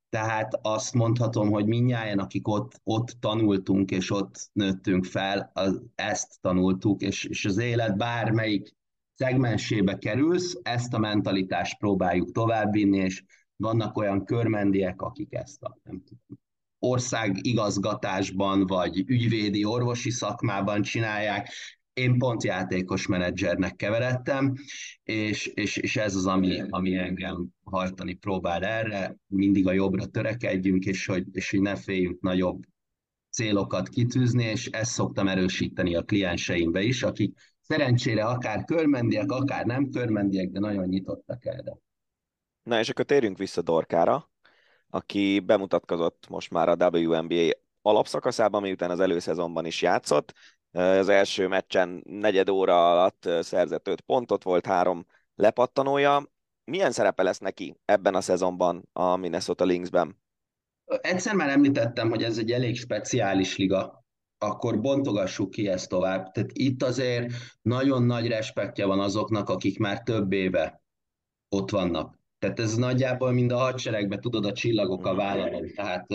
S5: Tehát azt mondhatom, hogy minnyáján, akik ott, ott tanultunk és ott nőttünk fel, az, ezt tanultuk, és, és az élet bármelyik szegmensébe kerülsz, ezt a mentalitást próbáljuk továbbvinni, és vannak olyan körmendiek, akik ezt a nem tudom, ország igazgatásban, vagy ügyvédi orvosi szakmában csinálják. Én pont játékos menedzsernek keveredtem, és, és, és ez az, ami, ami engem hajtani próbál erre, mindig a jobbra törekedjünk, és hogy, és hogy ne féljünk nagyobb célokat kitűzni, és ezt szoktam erősíteni a klienseimbe is, akik szerencsére akár körmendiek, akár nem körmendiek, de nagyon nyitottak erre.
S2: Na és akkor térjünk vissza Dorkára, aki bemutatkozott most már a WNBA alapszakaszában, miután az előszezonban is játszott. Az első meccsen negyed óra alatt szerzett öt pontot, volt három lepattanója. Milyen szerepe lesz neki ebben a szezonban a Minnesota Lynxben?
S5: Egyszer már említettem, hogy ez egy elég speciális liga, akkor bontogassuk ki ezt tovább. Tehát itt azért nagyon nagy respektje van azoknak, akik már több éve ott vannak. Tehát ez nagyjából mind a hadseregben, tudod, a csillagok a vállalom. Tehát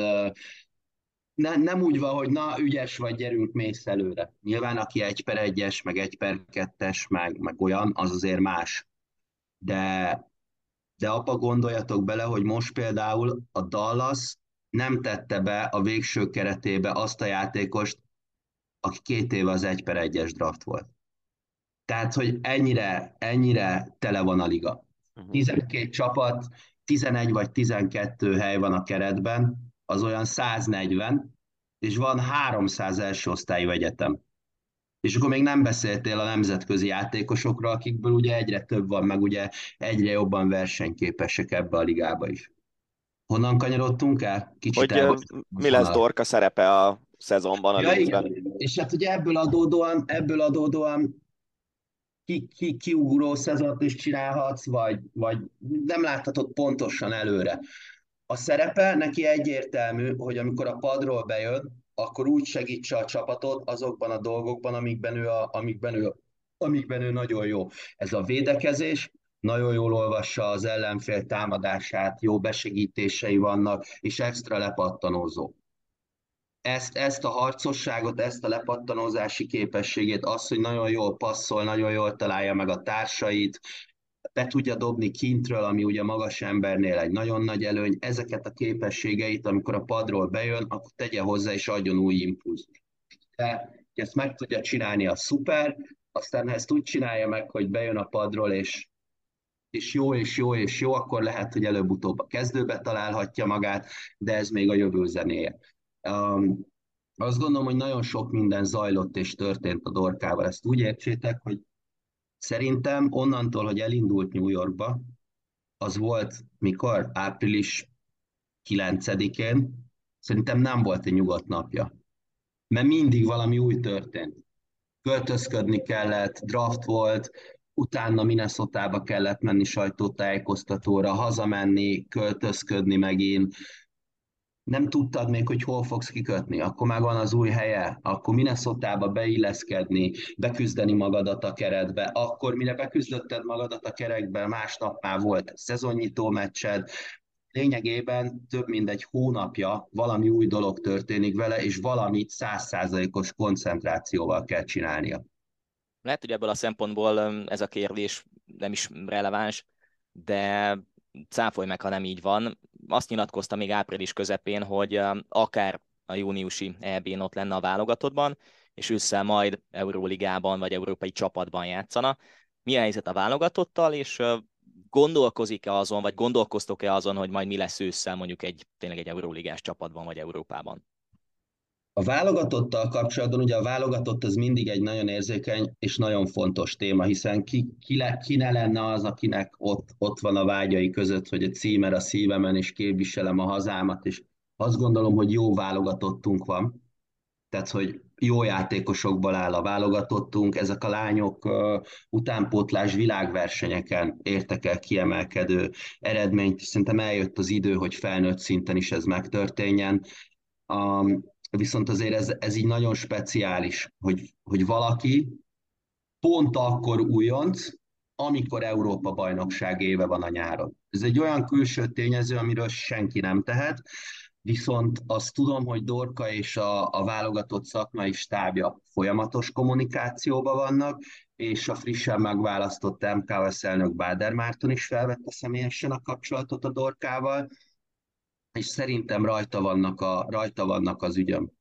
S5: ne, nem úgy van, hogy na, ügyes vagy, gyerünk, mész előre. Nyilván, aki egy per egyes, meg egy per kettes, meg, meg olyan, az azért más. De, de apa gondoljatok bele, hogy most például a Dallas nem tette be a végső keretébe azt a játékost, aki két éve az egy per egyes draft volt. Tehát, hogy ennyire, ennyire tele van a liga. 12 mhm. csapat, 11 vagy 12 hely van a keretben, az olyan 140, és van 300 első osztályú egyetem. És akkor még nem beszéltél a nemzetközi játékosokról, akikből ugye egyre több van, meg ugye egyre jobban versenyképesek ebbe a ligába is. Honnan kanyarodtunk el?
S2: Kicsit hogy mi lesz Dorka szerepe a szezonban a ja, igen.
S5: És hát ugye ebből adódóan, ebből adódóan ki, ki, kiugró szezont is csinálhatsz, vagy, vagy nem láthatod pontosan előre. A szerepe neki egyértelmű, hogy amikor a padról bejön, akkor úgy segítse a csapatot azokban a dolgokban, amikben ő, a, amikben ő, amikben ő nagyon jó. Ez a védekezés, nagyon jól olvassa az ellenfél támadását, jó besegítései vannak, és extra lepattanózó ezt, ezt a harcosságot, ezt a lepattanózási képességét, azt, hogy nagyon jól passzol, nagyon jól találja meg a társait, be tudja dobni kintről, ami ugye magas embernél egy nagyon nagy előny, ezeket a képességeit, amikor a padról bejön, akkor tegye hozzá és adjon új impulzust. De ezt meg tudja csinálni a szuper, aztán ezt úgy csinálja meg, hogy bejön a padról, és és jó, és jó, és jó, akkor lehet, hogy előbb-utóbb a kezdőbe találhatja magát, de ez még a jövő zenéje. Um, azt gondolom, hogy nagyon sok minden zajlott és történt a Dorkával. Ezt úgy értsétek, hogy szerintem onnantól, hogy elindult New Yorkba, az volt mikor? Április 9-én, szerintem nem volt egy nyugodt napja. Mert mindig valami új történt. Költözködni kellett, draft volt, utána minnesota kellett menni sajtótájékoztatóra, hazamenni, költözködni megint, nem tudtad még, hogy hol fogsz kikötni, akkor már van az új helye, akkor minnesota beilleszkedni, beküzdeni magadat a keretbe, akkor mire beküzdötted magadat a kerekbe, másnap már volt szezonnyitó meccsed, lényegében több mint egy hónapja valami új dolog történik vele, és valamit százszázalékos koncentrációval kell csinálnia.
S3: Lehet, hogy ebből a szempontból ez a kérdés nem is releváns, de cáfolj meg, ha nem így van. Azt nyilatkozta még április közepén, hogy akár a júniusi EB-n ott lenne a válogatottban, és ősszel majd Euróligában vagy európai csapatban játszana. Mi a helyzet a válogatottal, és gondolkozik-e azon, vagy gondolkoztok-e azon, hogy majd mi lesz ősszel mondjuk egy tényleg egy euróligás csapatban vagy Európában?
S5: A válogatottal kapcsolatban, ugye a válogatott az mindig egy nagyon érzékeny és nagyon fontos téma, hiszen ki, ki, le, ki ne lenne az, akinek ott, ott van a vágyai között, hogy a címer a szívemen, és képviselem a hazámat, és azt gondolom, hogy jó válogatottunk van, tehát, hogy jó játékosokból áll a válogatottunk, ezek a lányok uh, utánpótlás világversenyeken értek el kiemelkedő eredményt, szerintem eljött az idő, hogy felnőtt szinten is ez megtörténjen. Um, viszont azért ez, ez így nagyon speciális, hogy, hogy valaki pont akkor újonc, amikor Európa bajnokság éve van a nyáron. Ez egy olyan külső tényező, amiről senki nem tehet, viszont azt tudom, hogy Dorka és a, a válogatott szakmai stábja folyamatos kommunikációban vannak, és a frissen megválasztott MKS elnök Báder Márton is felvette személyesen a kapcsolatot a Dorkával, és szerintem rajta vannak, a, rajta vannak az ügyöm.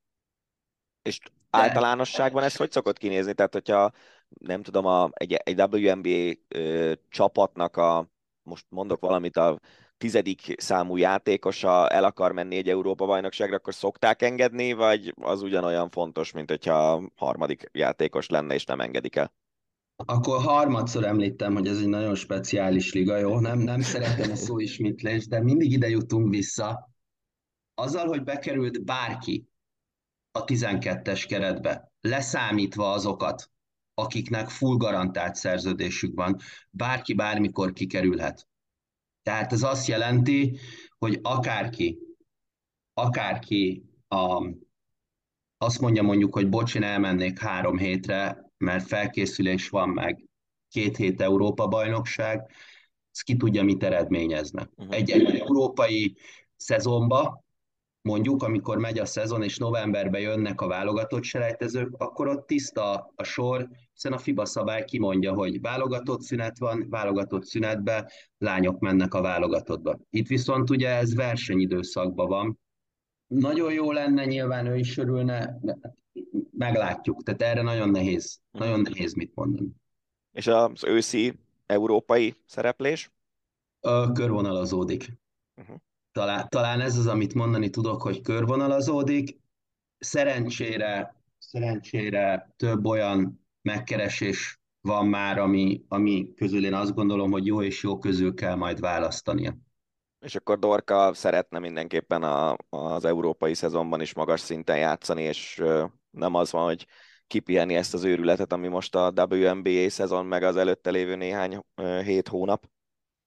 S2: És általánosságban ez hogy szokott kinézni? Tehát, hogyha nem tudom, a, egy, egy WNBA ö, csapatnak a, most mondok valamit, a tizedik számú játékosa el akar menni egy Európa-bajnokságra, akkor szokták engedni, vagy az ugyanolyan fontos, mint hogyha harmadik játékos lenne, és nem engedik el?
S5: Akkor harmadszor említem, hogy ez egy nagyon speciális liga, jó? Nem, nem szeretem a szó ismétlést, de mindig ide jutunk vissza. Azzal, hogy bekerült bárki a 12-es keretbe, leszámítva azokat, akiknek full garantált szerződésük van, bárki bármikor kikerülhet. Tehát ez azt jelenti, hogy akárki, akárki a, azt mondja mondjuk, hogy bocs, én elmennék három hétre, mert felkészülés van meg, két hét Európa-bajnokság, ez ki tudja, mit eredményezne. Uh-huh. Egy, egy európai szezonba, mondjuk, amikor megy a szezon, és novemberben jönnek a válogatott selejtezők, akkor ott tiszta a sor, hiszen a FIBA szabály kimondja, hogy válogatott szünet van, válogatott szünetbe, lányok mennek a válogatottba. Itt viszont ugye ez versenyidőszakban van. Nagyon jó lenne, nyilván ő is örülne, meglátjuk, tehát erre nagyon nehéz, nagyon nehéz mit mondani.
S2: És az őszi európai szereplés?
S5: Körvonalazódik. Uh-huh. Talán, talán ez az, amit mondani tudok, hogy körvonalazódik. Szerencsére, szerencsére több olyan megkeresés van már, ami, ami közül én azt gondolom, hogy jó és jó közül kell majd választania.
S2: És akkor Dorka szeretne mindenképpen a, az európai szezonban is magas szinten játszani, és nem az van, hogy kipiheni ezt az őrületet, ami most a WNBA szezon, meg az előtte lévő néhány hét hónap.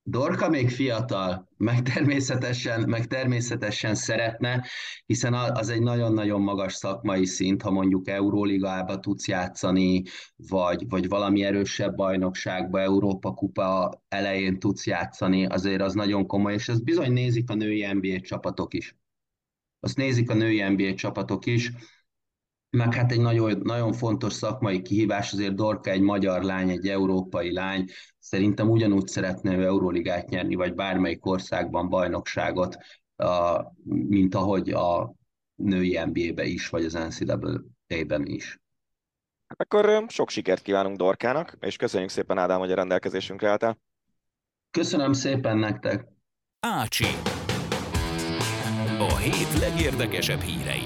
S5: Dorka még fiatal, meg természetesen, meg természetesen szeretne, hiszen az egy nagyon-nagyon magas szakmai szint, ha mondjuk Euróligába tudsz játszani, vagy, vagy valami erősebb bajnokságba, Európa kupa elején tudsz játszani, azért az nagyon komoly, és ezt bizony nézik a női NBA csapatok is. Azt nézik a női NBA csapatok is, meg hát egy nagyon, nagyon fontos szakmai kihívás, azért Dorka egy magyar lány, egy európai lány, szerintem ugyanúgy szeretne ő Euróligát nyerni, vagy bármelyik országban bajnokságot, mint ahogy a női NBA-be is, vagy az NCAA-ben is.
S2: Akkor sok sikert kívánunk Dorkának, és köszönjük szépen Ádám, hogy a rendelkezésünkre álltál.
S5: Köszönöm szépen nektek!
S1: Ácsi. A hét legérdekesebb hírei.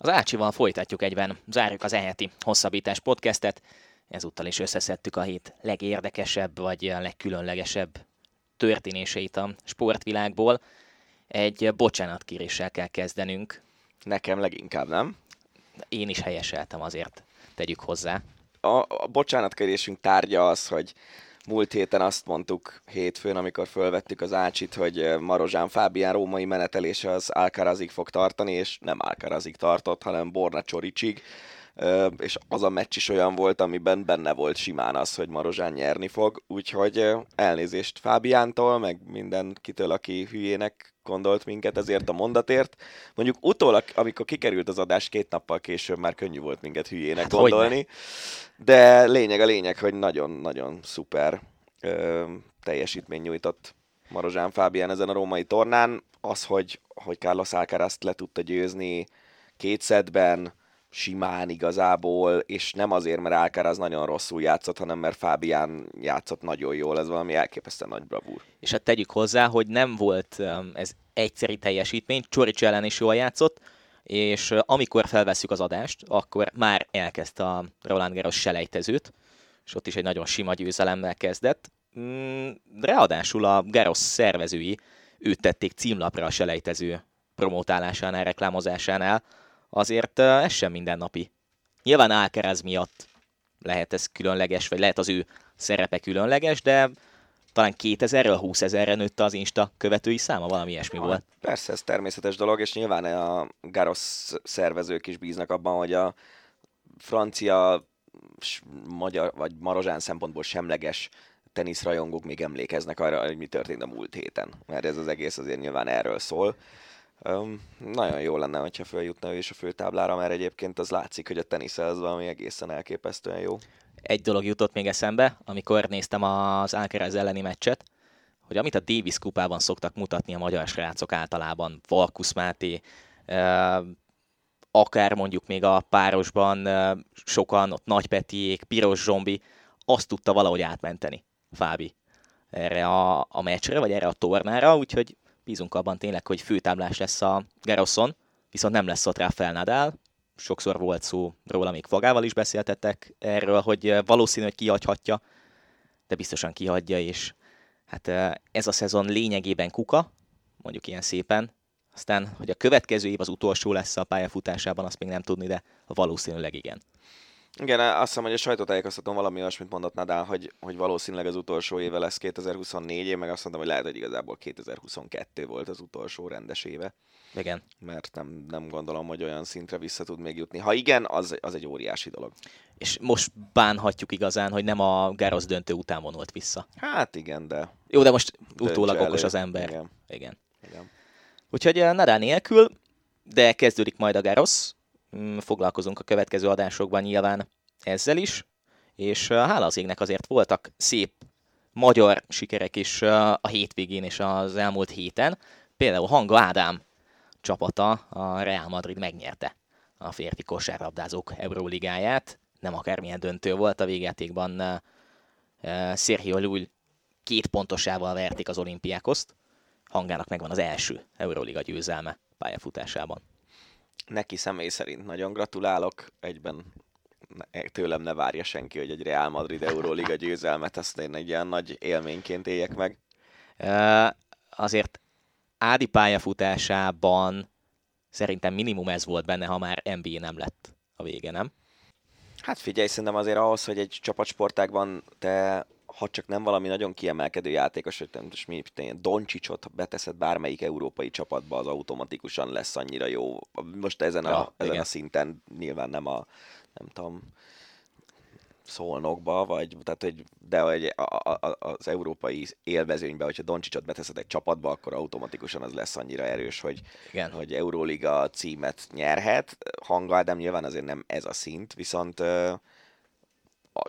S3: Az Ácsival folytatjuk egyben, zárjuk az eheti hosszabbítás podcastet. Ezúttal is összeszedtük a hét legérdekesebb vagy legkülönlegesebb történéseit a sportvilágból. Egy bocsánatkéréssel kell kezdenünk.
S2: Nekem leginkább, nem?
S3: Én is helyeseltem azért, tegyük hozzá.
S2: A, a bocsánatkérésünk tárgya az, hogy múlt héten azt mondtuk hétfőn, amikor fölvettük az ácsit, hogy Marozsán Fábián római menetelése az Alcarazig fog tartani, és nem Alcarazig tartott, hanem Borna Csoricsig és az a meccs is olyan volt, amiben benne volt simán az, hogy Marozsán nyerni fog, úgyhogy elnézést Fábiántól, meg mindenkitől, aki hülyének gondolt minket ezért a mondatért. Mondjuk utólag, amikor kikerült az adás, két nappal később már könnyű volt minket hülyének hát gondolni, de lényeg a lényeg, hogy nagyon-nagyon szuper ö, teljesítmény nyújtott Marozsán Fábián ezen a római tornán. Az, hogy, hogy Carlos Alcaraz le tudta győzni két szedben, simán igazából, és nem azért, mert Alcaraz nagyon rosszul játszott, hanem mert Fábián játszott nagyon jól, ez valami elképesztően nagy bravúr.
S3: És hát tegyük hozzá, hogy nem volt um, ez egyszeri teljesítmény, Csorics ellen is jól játszott, és uh, amikor felveszük az adást, akkor már elkezdte a Roland Garros selejtezőt, és ott is egy nagyon sima győzelemmel kezdett. Mm, ráadásul a Garros szervezői őt tették címlapra a selejtező promotálásánál, reklámozásánál, azért ez sem mindennapi. Nyilván Alcaraz miatt lehet ez különleges, vagy lehet az ő szerepe különleges, de talán 2000-ről 20 ezerre nőtte az Insta követői száma, valami ilyesmi volt.
S2: Persze, ez természetes dolog, és nyilván a Garos szervezők is bíznak abban, hogy a francia, magyar vagy marozsán szempontból semleges teniszrajongók még emlékeznek arra, hogy mi történt a múlt héten. Mert ez az egész azért nyilván erről szól. Um, nagyon jó lenne, hogyha feljutna ő is a főtáblára, mert egyébként az látszik, hogy a tenisz az valami egészen elképesztően jó.
S3: Egy dolog jutott még eszembe, amikor néztem az Alcaraz elleni meccset, hogy amit a Davis kupában szoktak mutatni a magyar srácok általában, Valkusz Máté, akár mondjuk még a párosban sokan, ott Nagy Petiék, Piros Zsombi, azt tudta valahogy átmenteni Fábi erre a, a meccsre, vagy erre a tornára, úgyhogy bízunk abban tényleg, hogy főtáblás lesz a Geroszon, viszont nem lesz ott Rafael Nadal. Sokszor volt szó róla, még Vagával is beszéltettek erről, hogy valószínű, hogy kihagyhatja, de biztosan kihagyja, és hát ez a szezon lényegében kuka, mondjuk ilyen szépen, aztán, hogy a következő év az utolsó lesz a pályafutásában, azt még nem tudni, de valószínűleg igen.
S2: Igen, azt hiszem, hogy a sajtótájékoztatón valami olyasmit mondott Nadal, hogy, hogy valószínűleg az utolsó éve lesz 2024, én meg azt mondtam, hogy lehet, hogy igazából 2022 volt az utolsó rendes éve.
S3: Igen.
S2: Mert nem, nem gondolom, hogy olyan szintre vissza tud még jutni. Ha igen, az, az egy óriási dolog.
S3: És most bánhatjuk igazán, hogy nem a Gárosz döntő után vonult vissza.
S2: Hát igen, de...
S3: Jó, de most utólag okos az ember.
S2: Igen.
S3: igen.
S2: igen.
S3: Úgyhogy Nadal nélkül, de kezdődik majd a Gárosz, foglalkozunk a következő adásokban nyilván ezzel is, és hála az égnek azért voltak szép magyar sikerek is a hétvégén és az elmúlt héten. Például Hanga Ádám csapata, a Real Madrid megnyerte a férfi kosárlabdázók Euróligáját. Nem akármilyen döntő volt a végjátékban. Sergio Llull két pontosával verték az olimpiákoszt. Hangának megvan az első Euróliga győzelme pályafutásában
S2: neki személy szerint nagyon gratulálok, egyben tőlem ne várja senki, hogy egy Real Madrid Euróliga győzelmet, ezt én egy ilyen nagy élményként éljek meg.
S3: Uh, azért Ádi pályafutásában szerintem minimum ez volt benne, ha már NBA nem lett a vége, nem?
S2: Hát figyelj, szerintem azért ahhoz, hogy egy csapatsportákban te ha csak nem valami nagyon kiemelkedő játékos, hogy most mi Doncsicsot beteszed bármelyik európai csapatba, az automatikusan lesz annyira jó. Most ezen a, ja, ezen a szinten nyilván nem a, nem tudom, szolnokba, vagy, tehát, hogy, de hogy a, a, az európai élvezőnybe, hogyha Doncsicsot beteszed egy csapatba, akkor automatikusan az lesz annyira erős, hogy, Igen. hogy Euróliga címet nyerhet. Hanga, de nyilván azért nem ez a szint, viszont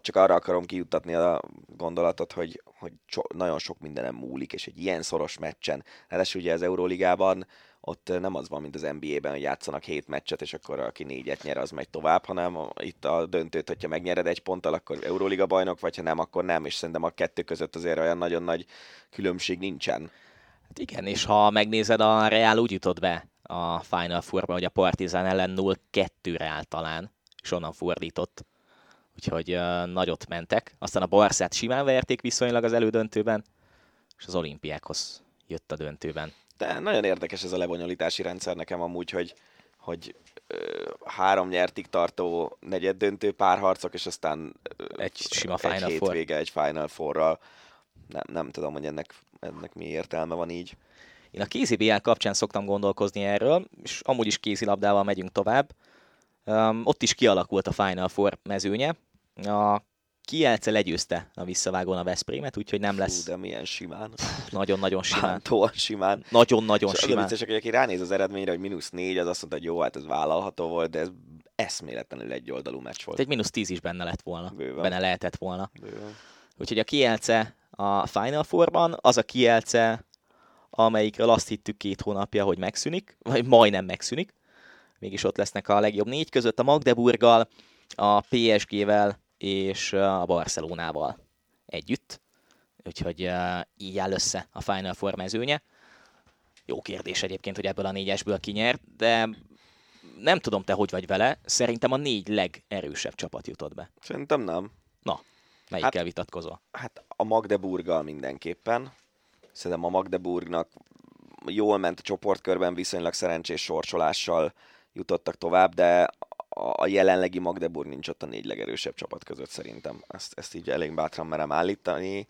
S2: csak arra akarom kijutatni a gondolatot, hogy, hogy so, nagyon sok mindenem múlik, és egy ilyen szoros meccsen, ráadásul ugye az Euróligában ott nem az van, mint az NBA-ben, hogy játszanak hét meccset, és akkor aki négyet nyer, az megy tovább, hanem itt a döntőt, hogyha megnyered egy ponttal, akkor Euróliga bajnok, vagy ha nem, akkor nem, és szerintem a kettő között azért olyan nagyon nagy különbség nincsen.
S3: Hát igen, és ha megnézed, a Real úgy jutott be a Final Four-ba, hogy a Partizán ellen 0-2-re áll talán, és onnan fordított. Úgyhogy uh, nagyot mentek. Aztán a Barszát simán verték viszonylag az elődöntőben, és az olimpiákhoz jött a döntőben.
S2: De nagyon érdekes ez a lebonyolítási rendszer nekem amúgy, hogy, hogy ö, három nyertig tartó negyed döntő párharcok, és aztán
S3: ö, egy sima
S2: egy
S3: Final Four.
S2: hétvége egy Final Four-ral. Nem, nem tudom, hogy ennek, ennek mi értelme van így.
S3: Én a kézibl kapcsán szoktam gondolkozni erről, és amúgy is kézilabdával megyünk tovább. Um, ott is kialakult a Final Four mezőnye. A Kielce legyőzte a visszavágón a Veszprémet, úgyhogy nem lesz
S2: Fú, de milyen simán.
S3: nagyon-nagyon simán.
S2: Bántóan simán.
S3: Nagyon-nagyon
S2: És az a
S3: simán.
S2: vicces, hogy aki ránéz az eredményre, hogy mínusz négy, az azt mondta, hogy jó, hát ez vállalható volt, de ez eszméletlenül egy oldalú meccs volt.
S3: Egy mínusz 10 is benne lett volna.
S2: Bőven.
S3: Benne lehetett volna.
S2: Bőven.
S3: Úgyhogy a Kielce a Final Four-ban az a Kielce, amelyikről azt hittük két hónapja, hogy megszűnik, vagy majdnem megszűnik. Mégis ott lesznek a legjobb négy között a Magdeburggal, a PSG-vel és a Barcelonával együtt. Úgyhogy így áll össze a Final Four mezőnye. Jó kérdés egyébként, hogy ebből a négyesből kinyer, de nem tudom te hogy vagy vele, szerintem a négy legerősebb csapat jutott be.
S2: Szerintem nem.
S3: Na, melyikkel vitatkozol?
S2: Hát a Magdeburggal mindenképpen. Szerintem a Magdeburgnak jól ment a csoportkörben, viszonylag szerencsés sorsolással jutottak tovább, de a jelenlegi Magdeburg nincs ott a négy legerősebb csapat között szerintem. Ezt, ezt így elég bátran merem állítani.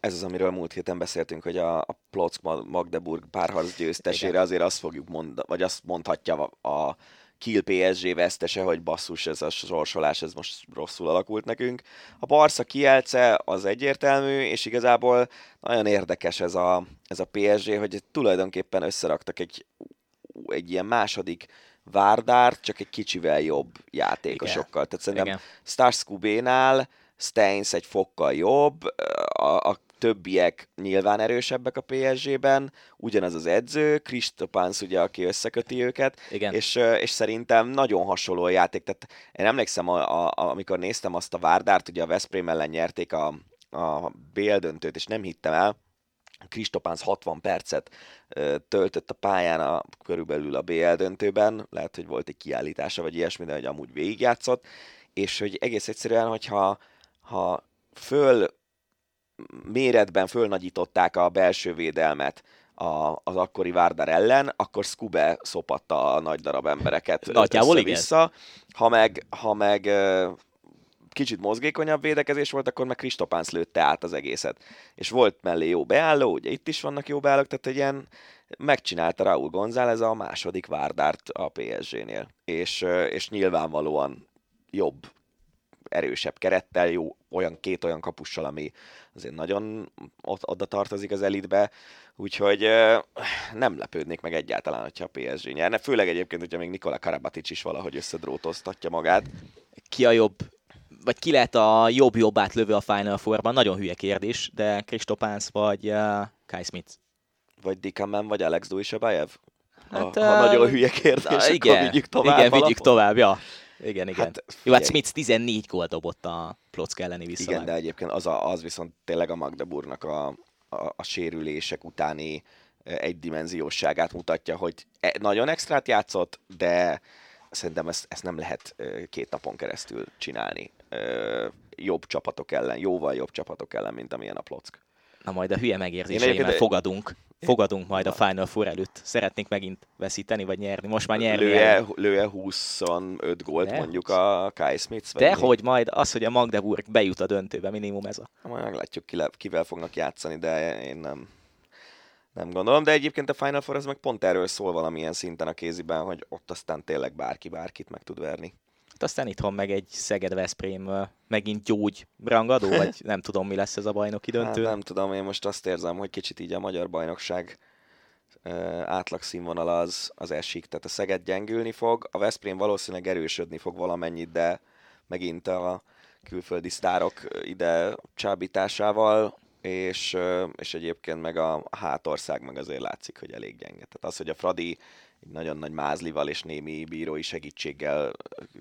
S2: Ez az, amiről múlt héten beszéltünk, hogy a, a Plock Magdeburg párharc győztesére
S3: Igen.
S2: azért azt fogjuk mondani, vagy azt mondhatja a, a Kiel PSG vesztese, hogy basszus, ez a sorsolás, ez most rosszul alakult nekünk. A Barca Kielce az egyértelmű, és igazából nagyon érdekes ez a, ez a PSG, hogy tulajdonképpen összeraktak egy, egy ilyen második Várdárt, csak egy kicsivel jobb játékosokkal. Tehát szerintem
S3: Igen.
S2: Stars Kubénál Steins egy fokkal jobb, a, a többiek nyilván erősebbek a PSG-ben, ugyanaz az edző, Kristopánsz ugye, aki összeköti őket,
S3: Igen.
S2: és, és szerintem nagyon hasonló a játék. Tehát én emlékszem, a, a, amikor néztem azt a Várdárt, ugye a Veszprém ellen nyerték a, a BL döntőt, és nem hittem el, Kristopánsz 60 percet töltött a pályán a, körülbelül a BL döntőben, lehet, hogy volt egy kiállítása, vagy ilyesmi, de hogy amúgy végigjátszott, és hogy egész egyszerűen, hogyha ha föl méretben fölnagyították a belső védelmet a, az akkori Várdar ellen, akkor Skube szopatta a nagy darab embereket
S3: Nagyjából
S2: vissza ha meg, ha meg kicsit mozgékonyabb védekezés volt, akkor meg Kristopánsz lőtte át az egészet. És volt mellé jó beálló, ugye itt is vannak jó beállók, tehát egy ilyen megcsinálta Raúl González a második Várdárt a PSG-nél. És, és nyilvánvalóan jobb erősebb kerettel, jó olyan két olyan kapussal, ami azért nagyon oda tartozik az elitbe, úgyhogy nem lepődnék meg egyáltalán, hogyha a PSG nyerne, főleg egyébként, hogyha még Nikola Karabatic is valahogy összedrótoztatja magát.
S3: ki a jobb, vagy ki lehet a jobb-jobb átlövő a Final Four-ban? Nagyon hülye kérdés, de Kristopánsz vagy uh, Kai Smith.
S2: Vagy Dikamen, vagy Alex Duisabayev?
S3: Hát,
S2: ha, ha
S3: ö,
S2: nagyon hülye kérdés, akkor
S3: igen,
S2: vigyük tovább.
S3: igen, vigyük tovább, ja. Igen, igen.
S2: Hát,
S3: Hát, Jó, hát
S2: figyelj.
S3: Smith 14 gól dobott a Plock elleni
S2: Igen,
S3: visszavág.
S2: de egyébként az, a, az viszont tényleg a Magdeburgnak a, a, a sérülések utáni egydimenziósságát mutatja, hogy e- nagyon extrát játszott, de szerintem ezt, ezt nem lehet két napon keresztül csinálni. Jobb csapatok ellen, jóval jobb csapatok ellen, mint amilyen a Plock.
S3: Na majd a hülye megérzéseimmel fogadunk. Fogadunk majd a Final Four előtt. Szeretnénk megint veszíteni, vagy nyerni. Most már nyerni.
S2: Lője, lője 25 gólt
S3: De?
S2: mondjuk a Kai Smith.
S3: De hogy majd az, hogy a Magdeburg bejut a döntőbe, minimum ez a...
S2: Majd meglátjuk, kivel fognak játszani, de én nem, nem gondolom. De egyébként a Final Four az meg pont erről szól valamilyen szinten a kéziben, hogy ott aztán tényleg bárki bárkit meg tud verni.
S3: Hát aztán itthon meg egy Szeged-Veszprém ö, megint gyógy rangadó, vagy nem tudom, mi lesz ez a bajnoki
S2: Hát
S3: döntő.
S2: nem tudom, én most azt érzem, hogy kicsit így a magyar bajnokság ö, átlagszínvonal az, az esik. Tehát a Szeged gyengülni fog, a Veszprém valószínűleg erősödni fog valamennyit, de megint a külföldi sztárok ide csábításával, és, és egyébként meg a hátország meg azért látszik, hogy elég gyenge. Tehát az, hogy a Fradi egy nagyon nagy mázlival és némi bírói segítséggel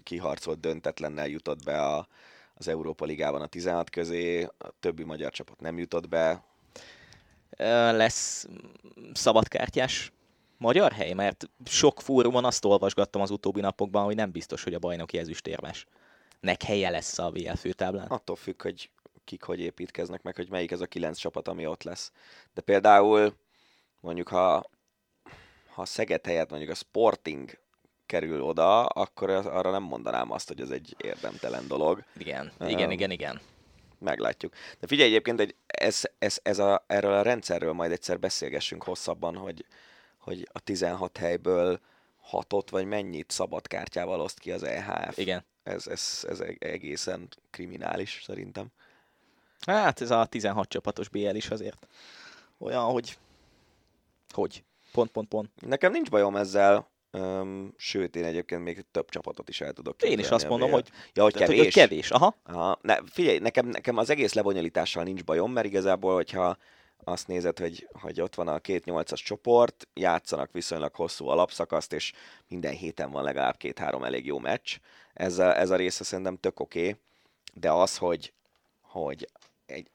S2: kiharcolt döntetlennel jutott be a, az Európa Ligában a 16 közé, a többi magyar csapat nem jutott be.
S3: Lesz szabadkártyás magyar hely? Mert sok fórumon azt olvasgattam az utóbbi napokban, hogy nem biztos, hogy a bajnoki ezüstérmes nek helye lesz a VL főtáblán.
S2: Attól függ, hogy kik hogy építkeznek, meg hogy melyik ez a kilenc csapat, ami ott lesz. De például mondjuk, ha, ha Szeged helyett mondjuk a Sporting kerül oda, akkor arra nem mondanám azt, hogy ez egy érdemtelen dolog.
S3: Igen, uh, igen, igen, igen.
S2: Meglátjuk. De figyelj egyébként, hogy ez, ez, ez a, erről a rendszerről majd egyszer beszélgessünk hosszabban, hogy, hogy a 16 helyből hatot, vagy mennyit szabad kártyával oszt ki az EHF.
S3: Igen.
S2: Ez, ez, ez egészen kriminális szerintem.
S3: Hát ez a 16 csapatos BL is azért olyan, hogy hogy? Pont, pont, pont.
S2: Nekem nincs bajom ezzel, Um, sőt, én egyébként még több csapatot is el tudok
S3: képzelni. Én is azt mondom, hogy,
S2: ja, hogy kevés. Hogy
S3: kevés. Aha.
S2: Aha. Ne, figyelj, nekem, nekem az egész lebonyolítással nincs bajom, mert igazából, hogyha azt nézed, hogy, hogy ott van a két nyolcas csoport, játszanak viszonylag hosszú alapszakaszt, és minden héten van legalább két-három elég jó meccs. Ez a, ez a része szerintem tök oké, okay, de az, hogy, hogy egy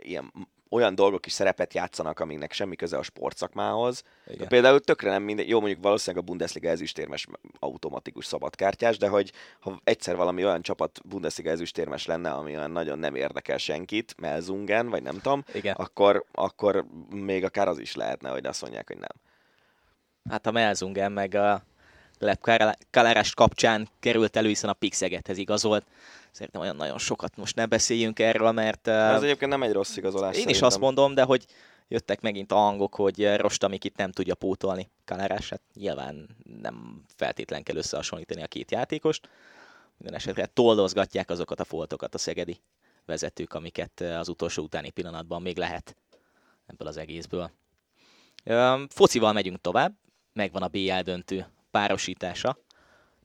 S2: ilyen olyan dolgok is szerepet játszanak, aminek semmi köze a sportszakmához. Igen. Például tökre nem minden, jó mondjuk valószínűleg a Bundesliga ezüstérmes automatikus szabadkártyás, de hogy ha egyszer valami olyan csapat Bundesliga ezüstérmes lenne, ami olyan nagyon nem érdekel senkit, Melzungen, vagy nem tudom, Igen. Akkor, akkor még akár az is lehetne, hogy azt mondják, hogy nem.
S3: Hát a Melzungen meg a Lep Kalárást kapcsán került elő, hiszen a Pixegethez igazolt szerintem olyan nagyon sokat most ne beszéljünk erről, mert...
S2: Ez egyébként nem egy rossz igazolás Én
S3: szerintem. is azt mondom, de hogy jöttek megint a hangok, hogy Rostamik itt nem tudja pótolni Kalerását. Nyilván nem feltétlen kell összehasonlítani a két játékost. Minden esetre toldozgatják azokat a foltokat a szegedi vezetők, amiket az utolsó utáni pillanatban még lehet ebből az egészből. Focival megyünk tovább, megvan a BL döntő párosítása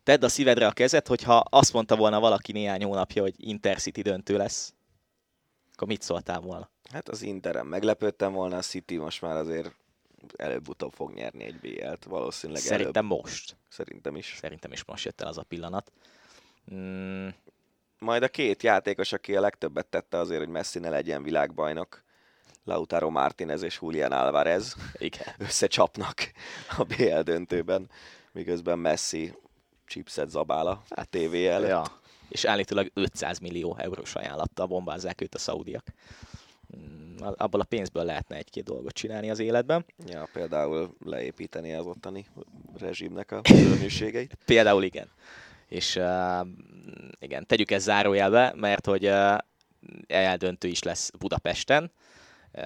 S3: tedd a szívedre a kezet, hogyha azt mondta volna valaki néhány hónapja, hogy Intercity döntő lesz, akkor mit szóltál volna?
S2: Hát az Interem meglepődtem volna, a City most már azért előbb-utóbb fog nyerni egy BL-t, valószínűleg
S3: Szerintem előbb. most.
S2: Szerintem is.
S3: Szerintem is most jött el az a pillanat. Mm.
S2: Majd a két játékos, aki a legtöbbet tette azért, hogy Messi ne legyen világbajnok, Lautaro Martinez és Julian Alvarez
S3: Igen.
S2: összecsapnak a BL döntőben, miközben Messi chipset zabál a tévé előtt. Ja.
S3: És állítólag 500 millió eurós ajánlattal bombázzák őt a szaudiak. Mm, abból a pénzből lehetne egy-két dolgot csinálni az életben.
S2: Ja, például leépíteni az ottani rezsimnek a törvénységeit.
S3: például igen. És uh, igen, tegyük ezt zárójelbe, mert hogy uh, eldöntő is lesz Budapesten, uh,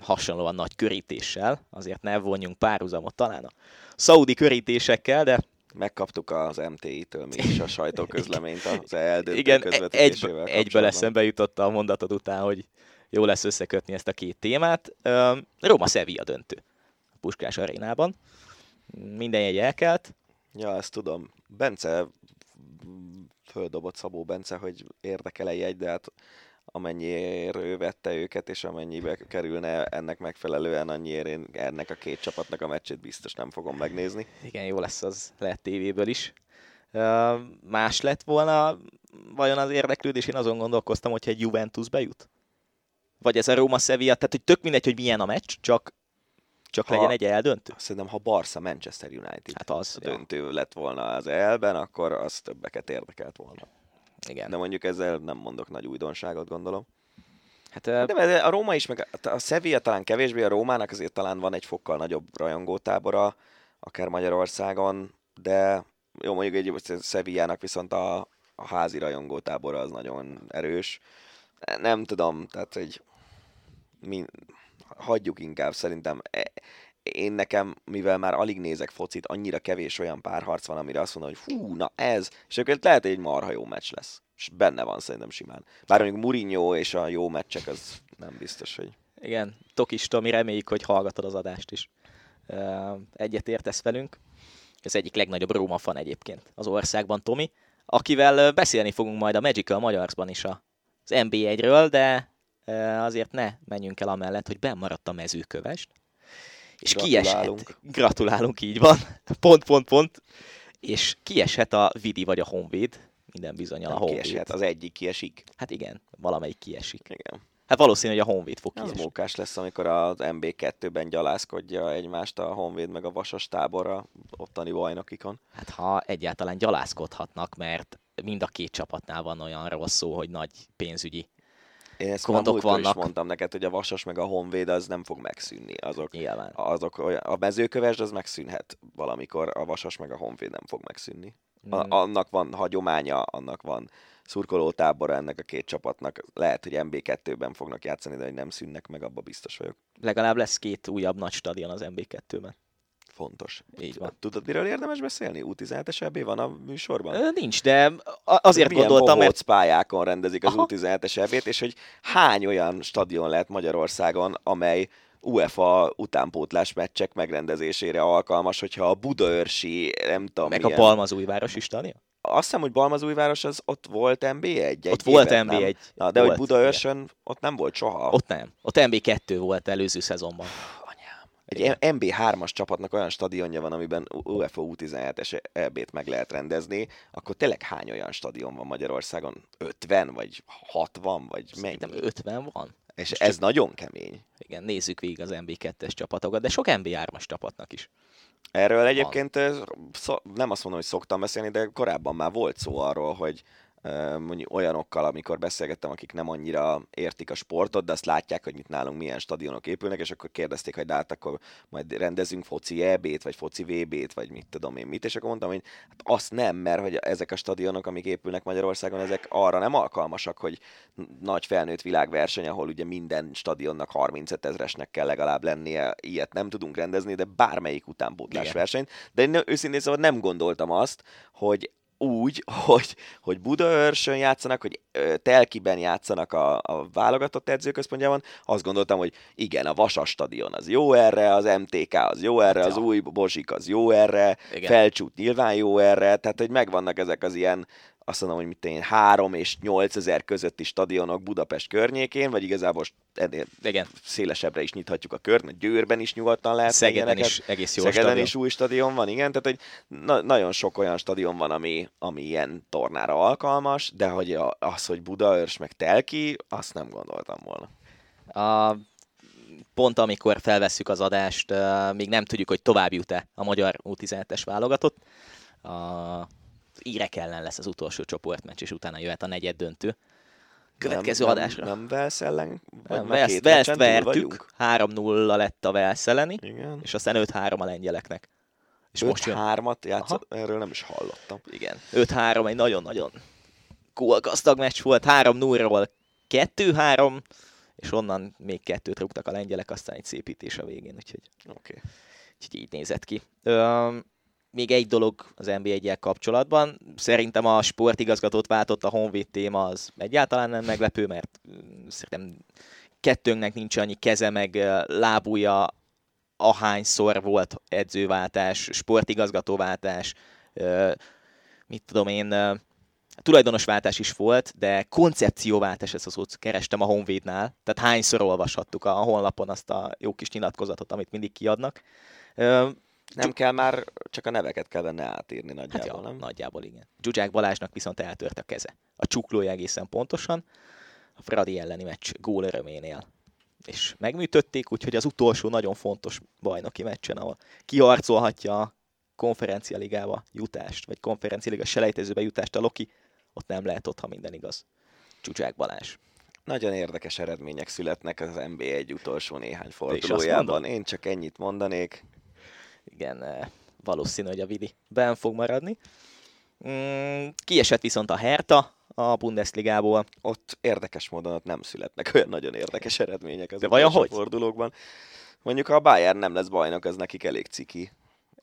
S3: hasonlóan nagy körítéssel, azért ne vonjunk párhuzamot talán a szaudi körítésekkel, de
S2: Megkaptuk az MTI-től mi is a sajtóközleményt az eldöntő
S3: Igen, egy, egyből eszembe jutott a mondatod után, hogy jó lesz összekötni ezt a két témát. Roma Sevilla döntő a Puskás arénában. Minden jegy elkelt.
S2: Ja, ezt tudom. Bence földobott Szabó Bence, hogy érdekel egy jegy, de hát amennyiért ő vette őket, és amennyibe kerülne ennek megfelelően, annyiért én ennek a két csapatnak a meccsét biztos nem fogom megnézni.
S3: Igen, jó lesz az, lehet tévéből is. Uh, más lett volna vajon az érdeklődés? Én azon gondolkoztam, hogyha egy Juventus bejut? Vagy ez a Roma Sevilla, tehát hogy tök mindegy, hogy milyen a meccs, csak csak ha, legyen egy eldöntő?
S2: Szerintem, ha Barca Manchester United
S3: hát az,
S2: a döntő ja. lett volna az elben, akkor az többeket érdekelt volna.
S3: Igen.
S2: De mondjuk ezzel nem mondok nagy újdonságot, gondolom. Hát, de a Róma is, meg a Sevilla talán kevésbé, a Rómának azért talán van egy fokkal nagyobb rajongótábora, akár Magyarországon, de jó, mondjuk egy Sevillának viszont a, a házi rajongótábora az nagyon erős. Nem tudom, tehát egy mi, hagyjuk inkább szerintem. Én nekem, mivel már alig nézek focit, annyira kevés olyan párharc van, amire azt mondom, hogy hú, na ez, és akkor lehet, hogy egy marha jó meccs lesz. És benne van szerintem simán. Bár mondjuk Mourinho és a jó meccsek, az nem biztos, hogy...
S3: Igen, Tokis Tomi, reméljük, hogy hallgatod az adást is. Egyet értesz velünk. Ez egyik legnagyobb Róma fan egyébként az országban, Tomi, akivel beszélni fogunk majd a Magical Magyarsban is az NB1-ről, de azért ne menjünk el amellett, hogy bemaradt a mezőkövest. És
S2: Gratulálunk.
S3: kieshet, gratulálunk, így van, pont, pont, pont, és kieshet a Vidi vagy a Honvéd, minden bizony a Honvéd.
S2: kieshet, az egyik kiesik.
S3: Hát igen, valamelyik kiesik.
S2: Igen.
S3: Hát valószínű, hogy a Honvéd fog
S2: Az
S3: kiesni.
S2: mókás lesz, amikor az MB2-ben gyalázkodja egymást a Honvéd meg a Vasas táborra ottani bajnokikon.
S3: Hát ha egyáltalán gyalázkodhatnak, mert mind a két csapatnál van olyan rossz szó, hogy nagy pénzügyi
S2: Én ezt már múltkor is
S3: vannak.
S2: mondtam neked, hogy a Vasas meg a Honvéd az nem fog megszűnni. Azok,
S3: nyilván.
S2: azok a mezőkövesd az megszűnhet valamikor, a Vasas meg a Honvéd nem fog megszűnni. A,
S3: Mm.
S2: annak van hagyománya, annak van szurkolótábora ennek a két csapatnak. Lehet, hogy MB2-ben fognak játszani, de hogy nem szűnnek meg, abba biztos vagyok.
S3: Legalább lesz két újabb nagy stadion az MB2-ben.
S2: Fontos.
S3: Így van.
S2: Tudod, miről érdemes beszélni? U17-es EB van a műsorban?
S3: Nincs, de azért
S2: Milyen
S3: gondoltam, mert
S2: pályákon rendezik az
S3: Aha.
S2: U17-es EB-t, és hogy hány olyan stadion lehet Magyarországon, amely UEFA utánpótlás meccsek megrendezésére alkalmas, hogyha a Budaörsi, nem tudom
S3: meg
S2: milyen...
S3: a Balmazújvárosi stadion.
S2: Azt hiszem, hogy Balmazújváros az ott volt MB1 egy
S3: Ott volt
S2: évet, nem?
S3: MB1.
S2: Na, de
S3: volt,
S2: hogy Budaörsön ott nem volt soha.
S3: Ott nem. Ott MB2 volt előző szezonban.
S2: Egy MB3-as csapatnak olyan stadionja van, amiben UEFA U17-es EB-t meg lehet rendezni, akkor tényleg hány olyan stadion van Magyarországon? 50 vagy 60 vagy mennyi?
S3: Szerintem 50 van.
S2: És
S3: Most
S2: ez nagyon kemény.
S3: Igen, nézzük végig az MB2-es csapatokat, de sok MB3-as csapatnak is.
S2: Erről egyébként eh, szó, nem azt mondom, hogy szoktam beszélni, de korábban már volt szó arról, hogy mondjuk olyanokkal, amikor beszélgettem, akik nem annyira értik a sportot, de azt látják, hogy mit nálunk milyen stadionok épülnek, és akkor kérdezték, hogy hát akkor majd rendezünk foci EB-t, vagy foci VB-t, vagy mit tudom én mit, és akkor mondtam, hogy hát azt nem, mert hogy ezek a stadionok, amik épülnek Magyarországon, ezek arra nem alkalmasak, hogy nagy felnőtt világverseny, ahol ugye minden stadionnak 35 ezresnek kell legalább lennie, ilyet nem tudunk rendezni, de bármelyik utánpótlás versenyt. De én őszintén szóval nem gondoltam azt, hogy úgy, hogy, hogy Budaörsön játszanak, hogy ö, Telkiben játszanak a, a válogatott edzőközpontjában, azt gondoltam, hogy igen, a Vasas stadion az jó erre, az MTK az jó erre, az
S3: Ja.
S2: új Bozsik az jó erre,
S3: Igen.
S2: Felcsút nyilván jó erre, tehát hogy megvannak ezek az ilyen azt mondom, hogy mit én 3 és 8 ezer közötti stadionok Budapest környékén, vagy igazából ennél
S3: Igen,
S2: szélesebbre is nyithatjuk a kört, mert Győrben is nyugodtan lehet
S3: Szegeden
S2: ilyeneket.
S3: is egész jó
S2: Szegeden
S3: stadion.
S2: is új stadion van, igen, tehát hogy na- nagyon sok olyan stadion van, ami, ami ilyen tornára alkalmas, de hogy a, az, hogy Budaörs meg Telki, azt nem gondoltam volna.
S3: A, pont amikor felvesszük az adást, még nem tudjuk, hogy tovább jut-e a magyar U17-es válogatott. A írek ellen lesz az utolsó csoportmeccs, és utána jöhet a negyed döntő. Következő
S2: nem,
S3: adásra.
S2: Nem, nem Velsz ellen?
S3: Nem,
S2: már
S3: Velszt, vertük,
S2: vagyunk?
S3: 3-0 lett a Velsz elleni,
S2: Igen.
S3: és aztán 5-3 a lengyeleknek. És most jön,
S2: 5-3-at játszott, erről nem is hallottam.
S3: igen, 5-3 egy nagyon-nagyon gólgazdag meccs volt, 3-0-ról 2-3, és onnan még kettőt rúgtak a lengyelek, aztán egy szépítés a végén, úgyhogy,
S2: Oké. Okay.
S3: úgyhogy így nézett ki. Ö, még egy dolog az nb 1 kapcsolatban. Szerintem a sportigazgatót váltott a Honvéd téma az egyáltalán nem meglepő, mert szerintem kettőnknek nincs annyi keze meg lábúja, ahányszor volt edzőváltás, sportigazgatóváltás, mit tudom én, tulajdonosváltás is volt, de koncepcióváltás, ezt az szót kerestem a Honvédnál, tehát hányszor olvashattuk a honlapon azt a jó kis nyilatkozatot, amit mindig kiadnak.
S2: Nem kell már, csak a neveket kell benne átírni
S3: Hát
S2: nagyjából,
S3: ja,
S2: nem?
S3: nagyjából igen. Zsuzsák Balázsnak viszont eltört a keze. A csuklója egészen pontosan. A Fradi elleni meccs gól öröménél. És megműtötték, úgyhogy az utolsó nagyon fontos bajnoki meccsen, ahol kiharcolhatja a konferencialigába jutást, vagy konferencialiga selejtezőbe jutást a Loki, ott nem lehet ott, ha minden igaz. Csúcsák Balázs.
S2: Nagyon érdekes eredmények születnek az NB1 utolsó néhány fordulójában. Én csak ennyit mondanék.
S3: Igen, eh, valószínű, hogy a Vidi ben fog maradni. Mm, kiesett viszont a Herta a Bundesligából.
S2: Ott érdekes módon ott nem születnek olyan nagyon érdekes eredmények az
S3: De vajon hogy?
S2: fordulókban. Mondjuk ha a Bayern nem lesz bajnok, az nekik elég ciki.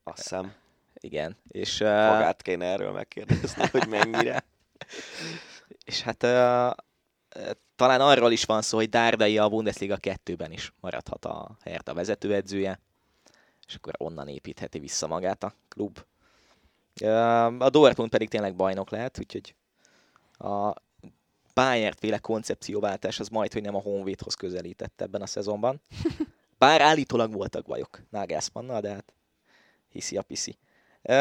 S2: Azt hiszem.
S3: Igen, és, uh,
S2: Magát kéne erről megkérdezni, hogy mennyire.
S3: és hát uh, talán arról is van szó, hogy Dárdai a Bundesliga 2-ben is maradhat a Hertha vezetőedzője, és akkor onnan építheti vissza magát a klub. A Dortmund pedig tényleg bajnok lehet, úgyhogy a Bayern féle koncepcióváltás az majd, hogy nem a Honvédhoz közelített ebben a szezonban. Bár állítólag voltak bajok Nagelsmannnal, de hát hiszi a piszi.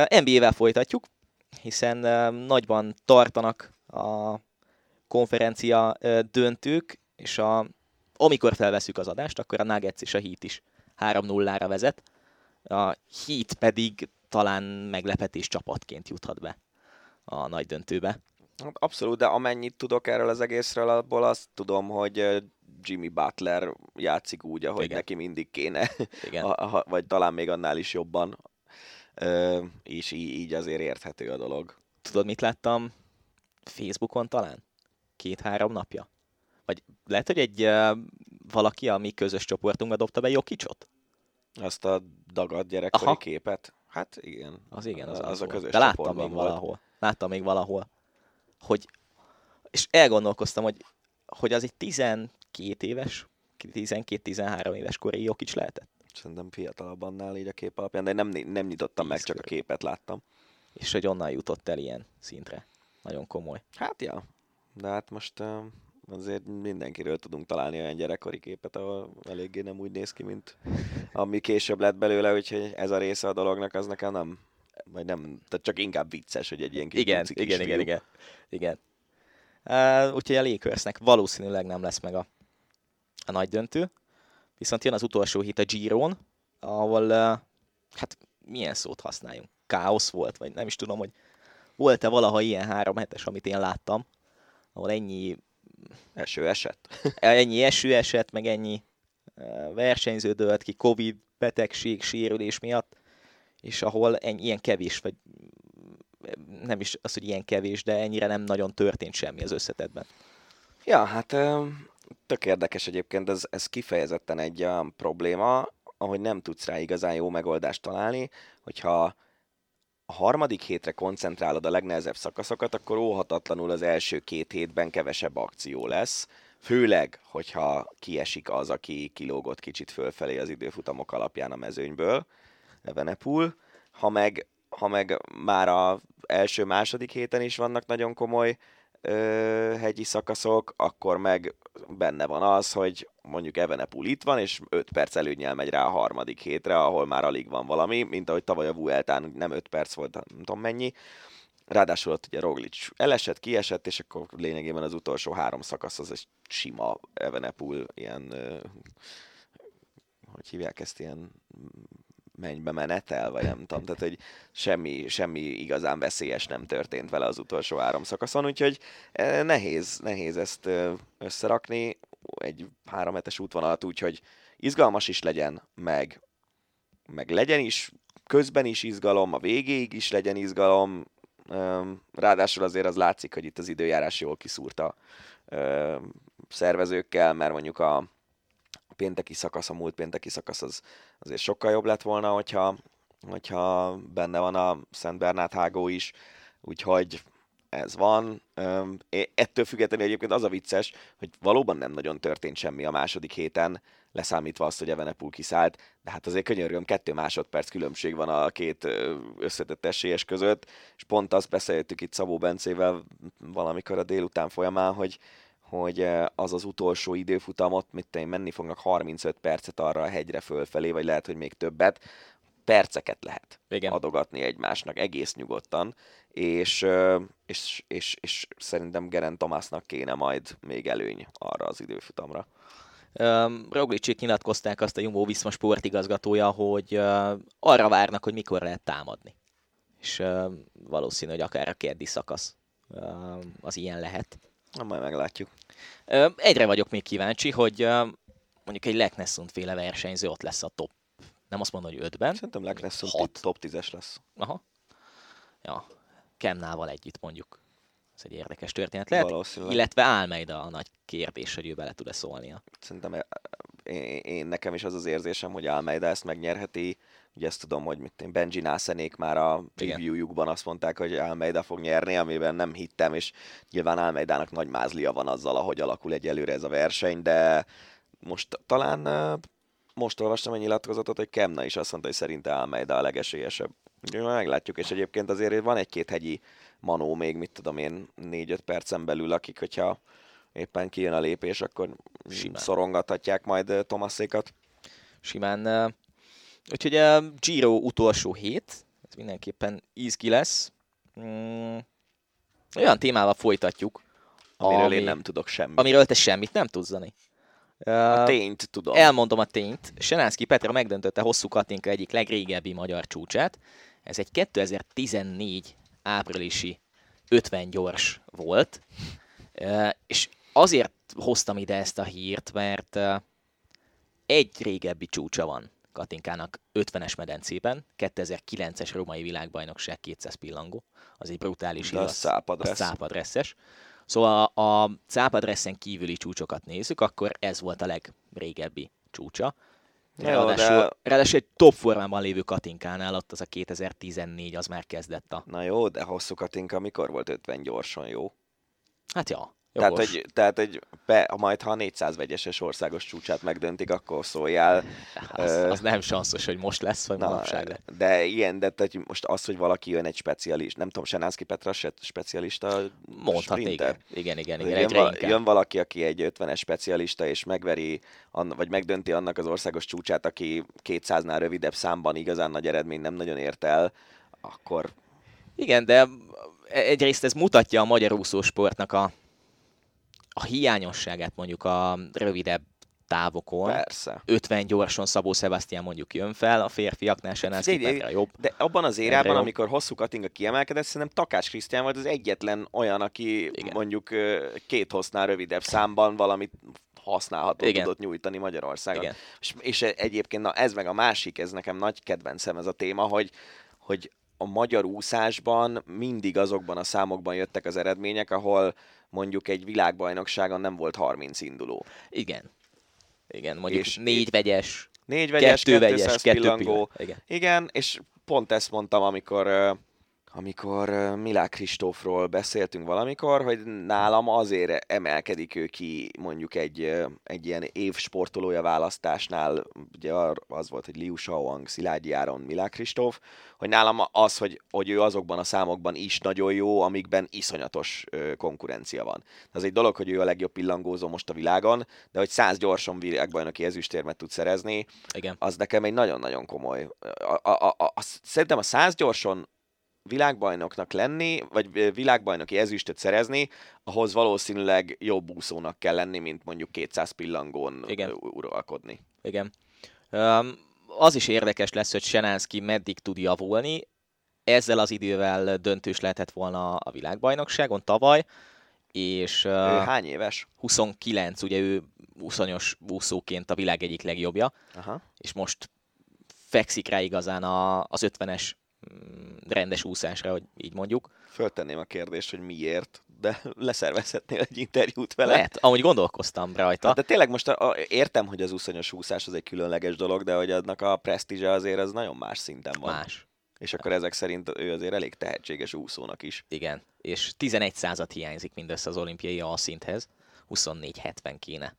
S3: NBA-vel folytatjuk, hiszen nagyban tartanak a konferencia döntők, és a, amikor felveszük az adást, akkor a Nuggets és a Heat is 3-0-ra vezet, a Heat pedig talán meglepetés csapatként juthat be a nagy döntőbe.
S2: Hát abszolút, de amennyit tudok erről az egészről, abból azt tudom, hogy Jimmy Butler játszik úgy, ahogy Igen. neki mindig kéne, Igen. A, vagy talán még annál is jobban, és így azért érthető a dolog.
S3: Tudod, mit láttam Facebookon talán? Két-három napja? Vagy lehet, hogy egy valaki a mi közös csoportunkba dobta be Jokicsot?
S2: Azt a dagad gyerekkori Aha. képet? Hát igen.
S3: Az igen, az, az, az a közös De láttam még volt. valahol. Láttam még valahol, hogy és elgondolkoztam, hogy, hogy az egy 12 éves, 12-13 éves kori Jokic lehetett.
S2: Szerintem fiatalabb annál így a kép alapján, de nem, nem nyitottam meg, csak a képet láttam.
S3: És hogy onnan jutott el ilyen szintre. Nagyon komoly.
S2: Hát ja, de hát most azért mindenkiről tudunk találni olyan gyerekkori képet, ahol eléggé nem úgy néz ki, mint ami később lett belőle, úgyhogy ez a része a dolognak az nekem nem, vagy nem, tehát csak inkább vicces, hogy egy ilyen kis
S3: Igen, igen, igen, igen, igen, igen. Uh, úgyhogy a Lakersnek valószínűleg nem lesz meg a, a nagy döntő. Viszont jön az utolsó hit a Giron, ahol uh, hát milyen szót használjunk? Káosz volt, vagy nem is tudom, hogy volt-e valaha ilyen három hetes, amit én láttam, ahol ennyi
S2: eső esett.
S3: ennyi eső esett, meg ennyi versenyző dölt ki Covid, betegség, sérülés miatt, és ahol ennyi, ilyen kevés, vagy nem is az, hogy ilyen kevés, de ennyire nem nagyon történt semmi az összetetben.
S2: Ja, hát tök érdekes egyébként, ez, ez kifejezetten egy olyan probléma, ahogy nem tudsz rá igazán jó megoldást találni, hogyha a harmadik hétre koncentrálod a legnehezebb szakaszokat, akkor óhatatlanul az első két hétben kevesebb akció lesz, főleg, hogyha kiesik az, aki kilógott kicsit fölfelé az időfutamok alapján a mezőnyből, Evenepul, ha meg, ha meg már a első-második héten is vannak nagyon komoly ö, hegyi szakaszok, akkor meg benne van az, hogy mondjuk Evenepul itt van, és 5 perc előnyel megy rá a harmadik hétre, ahol már alig van valami, mint ahogy tavaly a Vueltán nem 5 perc volt, nem tudom mennyi. Ráadásul ott ugye Roglic elesett, kiesett, és akkor lényegében az utolsó három szakasz az egy sima Evenepul, ilyen, hogy hívják ezt, ilyen mennybe menetel, vagy nem tudom, tehát hogy semmi, semmi igazán veszélyes nem történt vele az utolsó három szakaszon, úgyhogy eh, nehéz, nehéz ezt összerakni. Egy három hetes útvonalat úgy, hogy izgalmas is legyen, meg, meg legyen is, közben is izgalom, a végéig is legyen izgalom, ráadásul azért az látszik, hogy itt az időjárás jól kiszúrta szervezőkkel, mert mondjuk a, pénteki szakasz, a múlt pénteki szakasz az azért sokkal jobb lett volna, hogyha, hogyha benne van a Szent Bernát hágó is, úgyhogy ez van. Ettől függetlenül egyébként az a vicces, hogy valóban nem nagyon történt semmi a második héten, leszámítva azt, hogy Evenepul kiszállt, de hát azért könyörgöm, kettő másodperc különbség van a két összetett esélyes között, és pont azt beszéltük itt Szabó Bencével valamikor a délután folyamán, hogy hogy eh, az az utolsó időfutamot, mit én menni fognak 35 percet arra a hegyre fölfelé, vagy lehet, hogy még többet, perceket lehet Igen. adogatni egymásnak egész nyugodtan, és, eh, és, és, és szerintem Geren Tomásnak kéne majd még előny arra az időfutamra.
S3: Um, Roglicsék nyilatkozták azt a Jumbo Viszma sportigazgatója, hogy uh, arra várnak, hogy mikor lehet támadni. És uh, valószínű, hogy akár a keddi szakasz uh, az ilyen lehet.
S2: Na, majd meglátjuk.
S3: Egyre vagyok még kíváncsi, hogy mondjuk egy Leknessund féle versenyző ott lesz a top. Nem azt mondom, hogy ötben.
S2: Szerintem Leknessund top 10-es lesz.
S3: Aha. Ja, Kemnával együtt mondjuk. Ez egy érdekes történet lehet. Illetve Álmeida a nagy kérdés, hogy ő bele tud-e szólnia.
S2: Szerintem én, én, nekem is az az érzésem, hogy Almeida ezt megnyerheti. Ugye ezt tudom, hogy mit én Benji Nászenék már a preview-jukban azt mondták, hogy Almeida fog nyerni, amiben nem hittem, és nyilván Almeidának nagy mázlia van azzal, ahogy alakul egyelőre ez a verseny, de most talán most olvastam egy nyilatkozatot, hogy Kemna is azt mondta, hogy szerinte Almeida a legesélyesebb. Ugye meglátjuk, és egyébként azért van egy-két hegyi manó még, mit tudom én, négy-öt percen belül, akik, hogyha éppen kijön a lépés, akkor
S3: Simán.
S2: szorongathatják majd ö, Tomaszékat.
S3: Simán. Úgyhogy a Giro utolsó hét, ez mindenképpen izgi lesz. Mm, olyan témával folytatjuk,
S2: Amiről
S3: ami-
S2: én nem tudok semmit.
S3: amiről te semmit nem tudsz, Zani.
S2: A tényt tudom.
S3: Elmondom a tényt. Senánszki Petra megdöntötte hosszú Katinka egyik legrégebbi magyar csúcsát. Ez egy 2014 áprilisi 50 gyors volt. És azért hoztam ide ezt a hírt, mert egy régebbi csúcsa van Katinkának 50-es medencében, 2009-es római világbajnokság 200 pillangó, az egy brutális
S2: De az
S3: hír,
S2: szápadressz.
S3: az szápadresszes. Szóval a, a szápadresszen kívüli csúcsokat nézzük, akkor ez volt a legrégebbi csúcsa.
S2: Jó,
S3: Ráadásul,
S2: de-
S3: ráadásul egy top formában lévő Katinkánál ott az a 2014, az már kezdett a...
S2: Na jó, de hosszú Katinka mikor volt 50 gyorsan jó?
S3: Hát ja,
S2: Tehát,
S3: jogos.
S2: egy, tehát egy, be, majd ha a 400 vegyeses országos csúcsát megdöntik, akkor szóljál.
S3: az,
S2: ö,
S3: az, nem sanszos, hogy most lesz, vagy
S2: Na,
S3: manapság
S2: de ilyen, de tehát most az, hogy valaki jön egy specialista, nem tudom, Senánszki Petra se specialista
S3: Mondhatni,
S2: sprinter.
S3: igen. Igen, igen, igen.
S2: jön, val- jön valaki, aki egy 50-es specialista, és megveri, anna, vagy megdönti annak az országos csúcsát, aki 200-nál rövidebb számban igazán nagy eredmény nem nagyon ért el, akkor
S3: Igen, de egyrészt ez mutatja a magyar úszósportnak a, a hiányosságát mondjuk a rövidebb távokon.
S2: persze.
S3: 50 gyorsan Szabó Sebastian mondjuk jön fel, a férfiaknál Senánszki Petra jobb.
S2: De abban az érában, amikor hosszú Katinka kiemelkedett, szerintem Takács Krisztián volt az egyetlen olyan, aki
S3: Igen.
S2: Mondjuk két hosznál rövidebb számban valamit használható
S3: Igen.
S2: tudott nyújtani Magyarországon.
S3: Igen.
S2: És, és egyébként na, ez meg a másik, ez nekem nagy kedvencem ez a téma, hogy, hogy a magyar úszásban mindig azokban a számokban jöttek az eredmények, ahol mondjuk egy világbajnokságon nem volt 30 induló.
S3: Igen. Igen, mondjuk
S2: És-
S3: négy vegyes,
S2: Négy vegyes,
S3: kettő vegyes,
S2: 200
S3: kettő
S2: pillangó.
S3: pillangó. Igen.
S2: Igen, és pont ezt mondtam, amikor, amikor Milák Kristófról beszéltünk valamikor, hogy nálam azért emelkedik ő ki mondjuk egy, egy ilyen év sportolója választásnál, ugye az volt, hogy Liu Shaoang, Szilágyi Áron, Milák Kristóf, hogy nálam az, hogy, hogy ő azokban a számokban is nagyon jó, amikben iszonyatos konkurencia van. Az egy dolog, hogy ő a legjobb pillangózó most a világon, de hogy száz gyorsan világbajnoki ezüstérmet tud szerezni,
S3: Igen.
S2: az nekem egy nagyon-nagyon komoly. A, a, a, a, szerintem a száz gyorson világbajnoknak lenni, vagy világbajnoki ezüstöt szerezni, ahhoz valószínűleg jobb úszónak kell lenni, mint mondjuk 200 pillangón
S3: Igen.
S2: uralkodni.
S3: Igen. Um, az is érdekes lesz, hogy Senánszki meddig tud javulni. Ezzel az idővel döntős lehetett volna a világbajnokságon tavaly, és
S2: Ő
S3: uh,
S2: hány éves?
S3: 29, ugye ő úszonyos úszóként a világ egyik legjobbja,
S2: Aha.
S3: és most fekszik rá igazán a, az 50-es mm, rendes úszásra, hogy így mondjuk.
S2: Föltenném a kérdést, hogy miért, de leszervezhetnél egy interjút vele.
S3: Lehet, amúgy gondolkoztam rajta.
S2: Hát de tényleg most a, a, értem, hogy az úszonyos úszás az egy különleges dolog, de hogy annak a presztízse azért az nagyon más szinten van.
S3: Más.
S2: És akkor ezek szerint ő azért elég tehetséges úszónak is.
S3: Igen, és 11 század hiányzik mindössze az olimpiai alszinthez, 24-70 kéne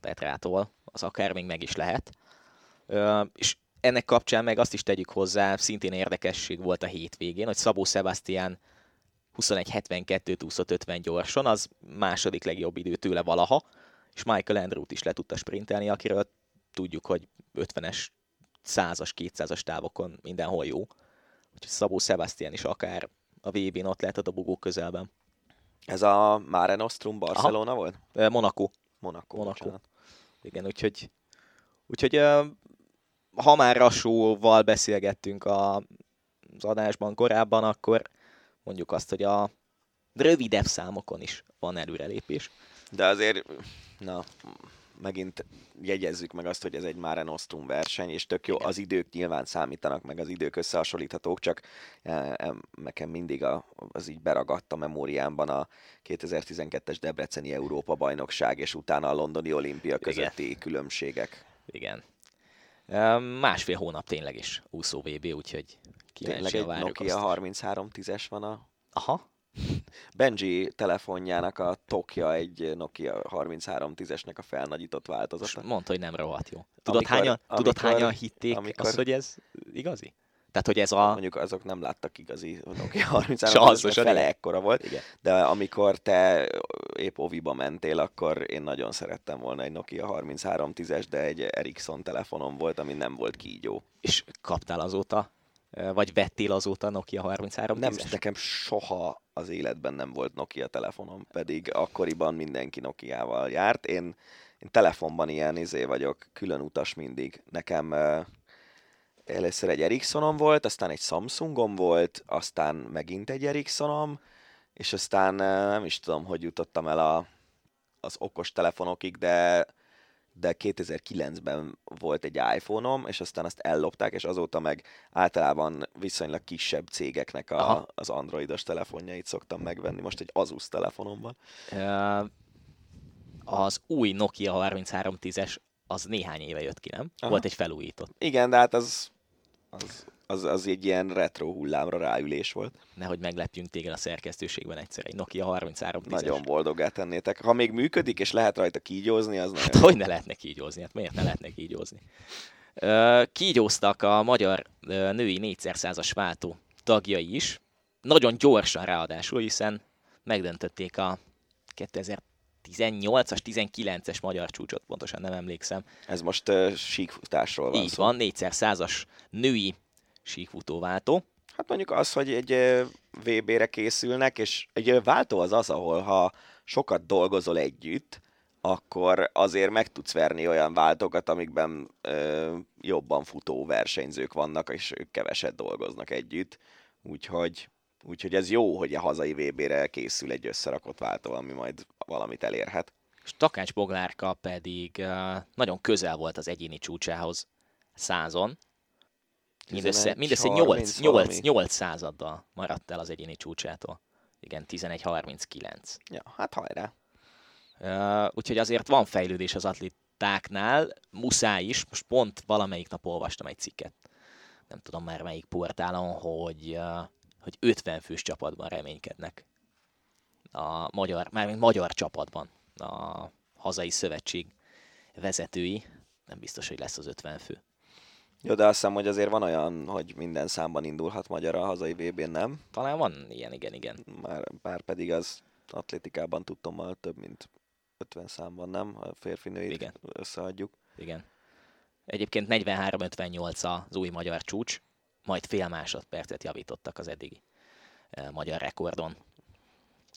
S3: Petrától, az akár még meg is lehet. Ö, és ennek kapcsán meg azt is tegyük hozzá, szintén érdekesség volt a hétvégén, hogy Szabó Sebastian 21-72-t úszott 50 gyorsan, az második legjobb idő tőle valaha, és Michael Andrew-t is le tudta sprintelni, akiről tudjuk, hogy 50-es, 100-as, 200-as távokon mindenhol jó. Úgyhogy Szabó Sebastian is akár a VB-n ott lehet a dobogó közelben.
S2: Ez a Mare Nostrum Barcelona Aha. volt?
S3: Monaco.
S2: Monaco.
S3: Monaco.
S2: bocsánat.
S3: Igen, úgyhogy, úgyhogy ha már Rasóval beszélgettünk a, az adásban korábban, akkor mondjuk azt, hogy a rövidebb számokon is van előrelépés.
S2: De azért, na, megint jegyezzük meg azt, hogy ez egy Mare Nostrum verseny, és tök jó, az idők nyilván számítanak, meg az idők összehasonlíthatók, csak eh, em, nekem mindig a, az így beragadt a memóriámban a 2012-es Debreceni Európa bajnokság, és utána a londoni olimpia közötti Igen. különbségek.
S3: Igen. Másfél hónap tényleg is úszó VB, úgyhogy
S2: Tényleg
S3: kíváncsian
S2: egy
S3: várjuk
S2: Nokia
S3: azt.
S2: 33 10-es van a
S3: Aha,
S2: Benji telefonjának a tokja egy Nokia 33 10-esnek a felnagyított változata.
S3: mondta, hogy nem rohadt jó. Tudod,
S2: Amikor-
S3: hányan, tudod
S2: amikor-
S3: hányan hitték
S2: amikor-
S3: azt, hogy ez igazi? Tehát, hogy ez a...
S2: Mondjuk azok nem láttak igazi Nokia 33
S3: Se
S2: az, fele
S3: igen.
S2: ekkora volt,
S3: Igen.
S2: de amikor te épp oviba mentél, akkor én nagyon szerettem volna egy Nokia 3310-es, de egy Ericsson telefonom volt, ami nem volt kígyó.
S3: És kaptál azóta, vagy vettél azóta Nokia 33
S2: Nem,
S3: 10-es?
S2: nekem soha az életben nem volt Nokia telefonom, pedig akkoriban mindenki Nokiával járt. Én, én telefonban ilyen izé vagyok, külön utas mindig. Nekem először egy Ericssonom volt, aztán egy Samsungom volt, aztán megint egy Ericssonom, és aztán nem is tudom, hogy jutottam el a, az okos telefonokig, de de 2009-ben volt egy iPhone-om, és aztán azt ellopták, és azóta meg általában viszonylag kisebb cégeknek a,
S3: Aha.
S2: az androidos telefonjait szoktam megvenni. Most egy Asus telefonom van.
S3: Ö, az új Nokia 3310-es az néhány éve jött ki, nem?
S2: Aha.
S3: Volt egy felújított.
S2: Igen, de hát az, az, az, az egy ilyen retro hullámra ráülés volt.
S3: Nehogy meglepjünk téged a szerkesztőségben egyszer egy Nokia 3310-es.
S2: Nagyon boldoggá tennétek. Ha még működik, és lehet rajta kígyózni, az
S3: Hát
S2: nagyon
S3: hogy ne lehetne kígyózni? Hát miért ne lehetne kígyózni? Kígyóztak a magyar női 4x100-as váltó tagjai is, nagyon gyorsan ráadásul, hiszen megdöntötték a 2018-as, 19-es magyar csúcsot, pontosan nem emlékszem.
S2: Ez most uh, síkfutásról van
S3: Így
S2: szó.
S3: van, 4x100-as női síkfutóváltó.
S2: Hát mondjuk az, hogy egy VB-re készülnek, és egy váltó az az, ahol ha sokat dolgozol együtt, akkor azért meg tudsz verni olyan váltókat, amikben ö, jobban futó versenyzők vannak, és ők keveset dolgoznak együtt. Úgyhogy, úgyhogy ez jó, hogy a hazai VB-re készül egy összerakott váltó, ami majd valamit elérhet.
S3: És Takács Boglárka pedig ö, nagyon közel volt az egyéni csúcsához százon. Mindössze,
S2: 11,
S3: mindössze
S2: 30
S3: 8, 8,
S2: valami.
S3: 8 századdal maradt el az egyéni csúcsától. Igen, 11.39.
S2: Ja, hát hajrá.
S3: Uh, úgyhogy azért van fejlődés az atlétáknál, muszáj is. Most pont valamelyik nap olvastam egy cikket, nem tudom már melyik portálon, hogy, uh, hogy 50 fős csapatban reménykednek. A magyar, mármint magyar csapatban a hazai szövetség vezetői. Nem biztos, hogy lesz az 50 fő.
S2: Jó, de azt hiszem, hogy azért van olyan, hogy minden számban indulhat magyar a hazai VB-n, nem?
S3: Talán van ilyen, igen, igen.
S2: Már, már pedig az atlétikában tudtommal több, mint 50 számban, nem? A férfi nőit
S3: Igen.
S2: összeadjuk.
S3: Igen. Egyébként 43-58 az új magyar csúcs, majd fél másodpercet javítottak az eddigi magyar rekordon.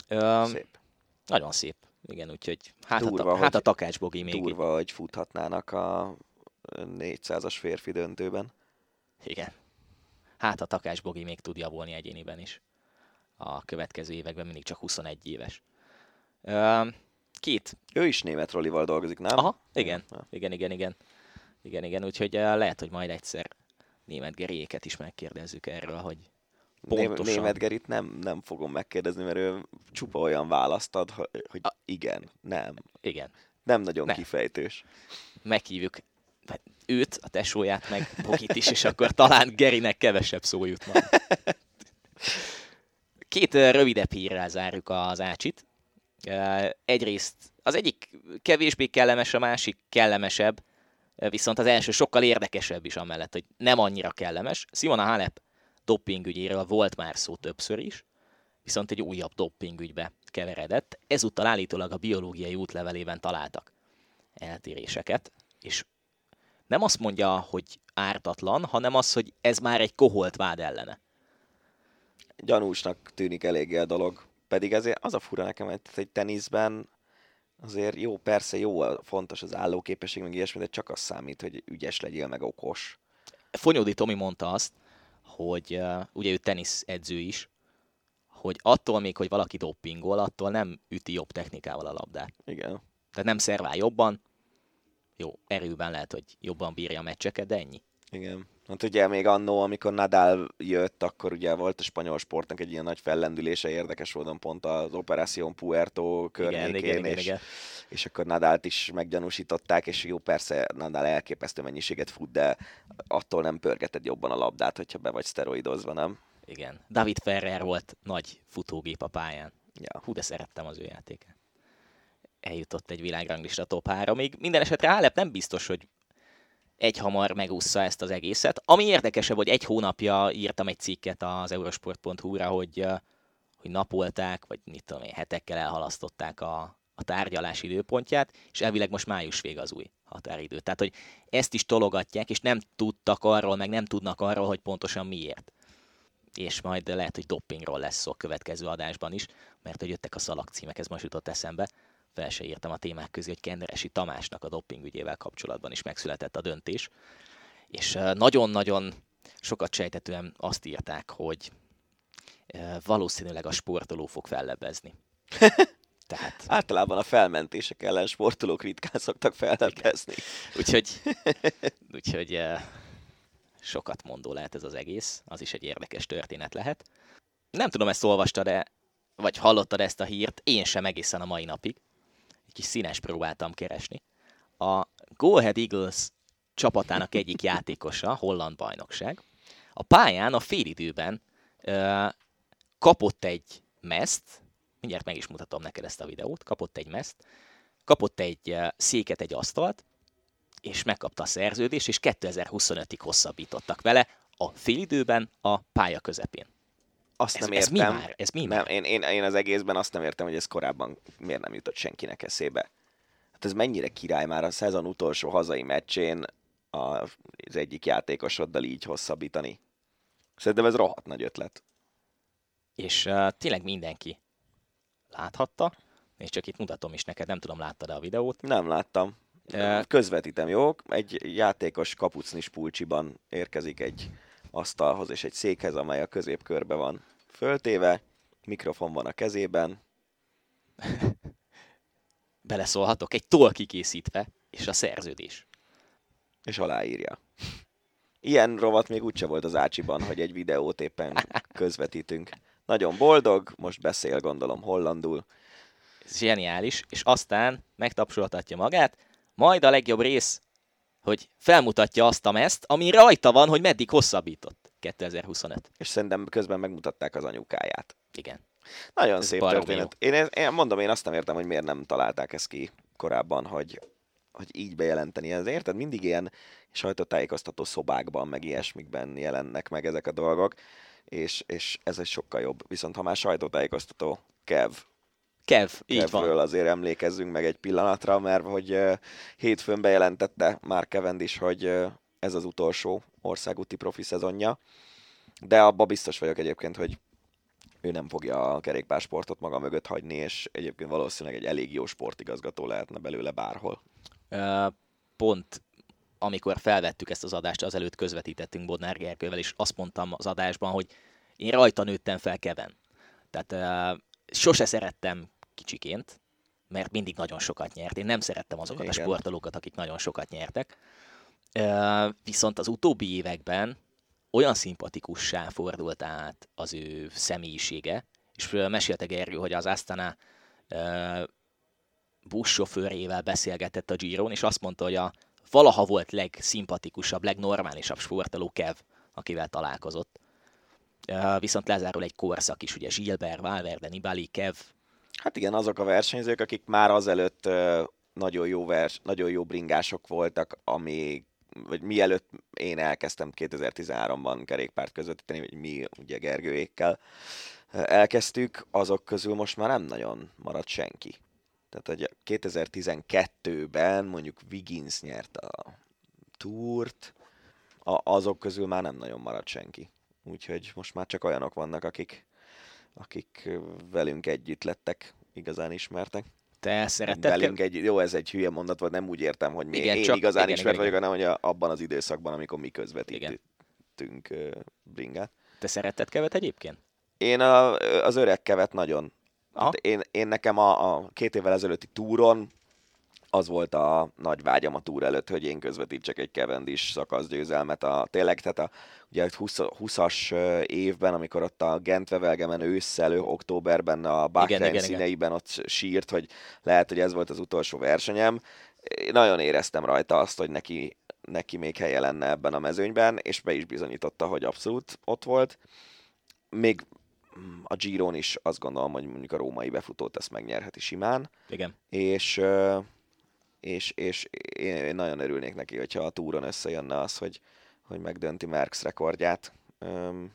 S3: Ö,
S2: Szép.
S3: nagyon szép. Igen, úgyhogy hát,
S2: Durva,
S3: a, hát a Takács Bogi még.
S2: Durva, hogy futhatnának a 400-as férfi döntőben.
S3: Igen. Hát a Takács Bogi még tud javulni egyéniben is. A következő években mindig csak 21 éves. Ö, két
S2: Ő is német Rolival dolgozik, nem?
S3: Aha, igen,
S2: Ja.
S3: igen, igen, igen. Igen, igen, úgyhogy eh, lehet, hogy majd egyszer német Geriéket is megkérdezzük erről, hogy pontosan.
S2: Német Gerit nem, nem fogom megkérdezni, mert ő csupa olyan választ ad, hogy
S3: A-
S2: igen, nem.
S3: igen,
S2: Nem nagyon
S3: Nem.
S2: kifejtős.
S3: meghívjuk őt, a tesóját, meg Bogit is, és akkor talán Gerinek kevesebb szó jut majd. Két rövidebb hírrel zárjuk az ácsit. Egyrészt az egyik kevésbé kellemes, a másik kellemesebb, viszont az első sokkal érdekesebb is amellett, hogy nem annyira kellemes. Simona Halep dopingügyéről volt már szó többször is, viszont egy újabb dopingügybe keveredett. Ezúttal állítólag a biológiai útlevelében találtak eltéréseket, és nem azt mondja, hogy ártatlan, hanem az, hogy ez már egy koholt vád ellene.
S2: Gyanúsnak tűnik eléggé a dolog. Pedig azért az a fura nekem, hogy egy teniszben azért jó, persze jó, fontos az állóképesség, meg ilyesmi, de csak az számít, hogy ügyes legyél, meg okos.
S3: Fonyódi Tomi mondta azt, hogy uh, ugye ő tenisz edző is, hogy attól még, hogy valaki doppingol, attól nem üti jobb technikával a labdát.
S2: Igen.
S3: Tehát nem szervál jobban, jó, erőben lehet, hogy jobban bírja a meccseket, de ennyi.
S2: Igen. Hát ugye még annó, amikor Nadal jött, akkor ugye volt a spanyol sportnak egy ilyen nagy fellendülése, érdekes módon pont az Operación Puerto környékén,
S3: igen, igen, igen,
S2: és,
S3: igen.
S2: és akkor Nadalt is meggyanúsították, és jó, persze Nadal elképesztő mennyiséget fut, de attól nem pörgeted jobban a labdát, hogyha be vagy szteroidozva, nem?
S3: Igen. David Ferrer volt nagy futógép a pályán.
S2: Ja.
S3: Hú, de szerettem az ő játékát. Eljutott egy világranglista top 3-ig. Minden esetre Halep nem biztos, hogy egyhamar megúszza ezt az egészet. Ami érdekesebb, hogy egy hónapja írtam egy cikket az eurosport.hu-ra, hogy, hogy napolták, vagy mit tudom én, hetekkel elhalasztották a, a tárgyalás időpontját, és elvileg most május vég az új határidő. Tehát, hogy ezt is tologatják, és nem tudtak arról, meg nem tudnak arról, hogy pontosan miért. És majd lehet, hogy doppingról lesz szó a következő adásban is, mert hogy jöttek a szalagcímek, ez most jutott eszembe. Fel se írtam a témák közé, hogy Kenderesi Tamásnak a dopping ügyével kapcsolatban is megszületett a döntés. És nagyon-nagyon sokat sejtetően azt írták, hogy valószínűleg a sportoló fog fellebbezni.
S2: Tehát... Általában a felmentések ellen sportolók ritkán szoktak fellepezni.
S3: Úgyhogy, úgyhogy sokat mondó lehet ez az egész, az is egy érdekes történet lehet. Nem tudom, ezt olvastad-e, vagy hallottad ezt a hírt, én sem egészen a mai napig. Kis színes próbáltam keresni. A Go Eagles csapatának egyik játékosa, holland bajnokság, a pályán a félidőben kapott egy meszt, mindjárt meg is mutatom neked ezt a videót, kapott egy meszt, kapott egy széket, egy asztalt, és megkapta a szerződést, és 2025-ig hosszabbítottak vele a félidőben a pálya közepén.
S2: Azt ez, nem értem. Ez mi már? Ez mi nem, Én, én, én az egészben azt nem értem, hogy ez korábban miért nem jutott senkinek eszébe. Hát ez mennyire király már a szezon utolsó hazai meccsén az egyik játékosoddal így hosszabbítani. Szerintem ez rohadt nagy ötlet.
S3: És uh, tényleg mindenki láthatta, és csak itt mutatom is neked, nem tudom, láttad-e a videót?
S2: Nem láttam. Közvetítem, jó? Egy játékos kapucnis pulcsiban érkezik egy asztalhoz és egy székhez, amely a középkörbe van föltéve, mikrofon van a kezében.
S3: Beleszólhatok? Egy toll kikészítve, és a szerződés.
S2: És aláírja. Ilyen rovat még úgyse volt az Ácsiban, hogy egy videót éppen közvetítünk. Nagyon boldog, most beszél gondolom hollandul.
S3: Ez zseniális, és aztán megtapsoltatja magát, majd a legjobb rész, hogy felmutatja azt a meszt, ami rajta van, hogy meddig hosszabbított 2025.
S2: És szerintem közben megmutatták az anyukáját.
S3: Igen.
S2: Nagyon Ez szép történet. Én, én, mondom, én azt nem értem, hogy miért nem találták ezt ki korábban, hogy, hogy így bejelenteni. Ez érted? Mindig ilyen sajtótájékoztató szobákban, meg ilyesmikben jelennek meg ezek a dolgok és, és ez egy sokkal jobb. Viszont ha már sajtótájékoztató, Kev.
S3: Kev, így Kevről van.
S2: azért emlékezzünk meg egy pillanatra, mert hogy hétfőn bejelentette már Kevend is, hogy ez az utolsó országúti profi szezonja, de abba biztos vagyok egyébként, hogy ő nem fogja a kerékpársportot maga mögött hagyni, és egyébként valószínűleg egy elég jó sportigazgató lehetne belőle bárhol.
S3: Pont amikor felvettük ezt az adást, azelőtt közvetítettünk Bodnár Gergővel, és azt mondtam az adásban, hogy én rajta nőttem fel Keven. Tehát uh, sose szerettem kicsiként, mert mindig nagyon sokat nyert. Én nem szerettem azokat Igen. a sportolókat, akik nagyon sokat nyertek. Viszont az utóbbi években olyan szimpatikussá fordult át az ő személyisége, és mesélte Gergő, hogy az Astana uh, buszsofőrével beszélgetett a Giron, és azt mondta, hogy a valaha volt legszimpatikusabb, legnormálisabb sportoló Kev, akivel találkozott. Viszont lezárul egy korszak is, ugye Gilbert, Valverde, Nibali, Kev.
S2: Hát igen, azok a versenyzők, akik már azelőtt nagyon jó, vers, nagyon jó bringások voltak, ami vagy mielőtt én elkezdtem 2013-ban kerékpárt közvetíteni, vagy mi ugye Gergőékkel elkezdtük, azok közül most már nem nagyon maradt senki. Tehát, hogy 2012-ben mondjuk Wiggins nyert a túrt, a, azok közül már nem nagyon maradt senki. Úgyhogy most már csak olyanok vannak, akik, akik velünk együtt lettek igazán ismertek.
S3: Te szeretted?
S2: Velünk egy, jó, ez egy hülye mondat volt, nem úgy értem, hogy mi, igen, én csak, igazán igen, ismert igen, vagyok, hanem hogy a, abban az időszakban, amikor mi közvetítünk bringát.
S3: Te szeretted kevet egyébként?
S2: Én a, az öreg kevet nagyon. Hát én, én nekem a, a két évvel ezelőtti túron az volt a nagy vágyam a túr előtt, hogy én közvetítsek egy Cavendish szakaszgyőzelmet. A, tényleg, tehát a, ugye 20, 20-as évben, amikor ott a Gent-Wevelgemen ősszel, októberben a Bahrein színeiben ott sírt, hogy lehet, hogy ez volt az utolsó versenyem. Én nagyon éreztem rajta azt, hogy neki, neki még helye lenne ebben a mezőnyben, és be is bizonyította, hogy abszolút ott volt. Még a Giron is azt gondolom, hogy mondjuk a római befutót ezt megnyerheti simán.
S3: Igen.
S2: És és, és én nagyon örülnék neki, hogyha a túron összejönne az, hogy, hogy megdönti Merckx rekordját. Um,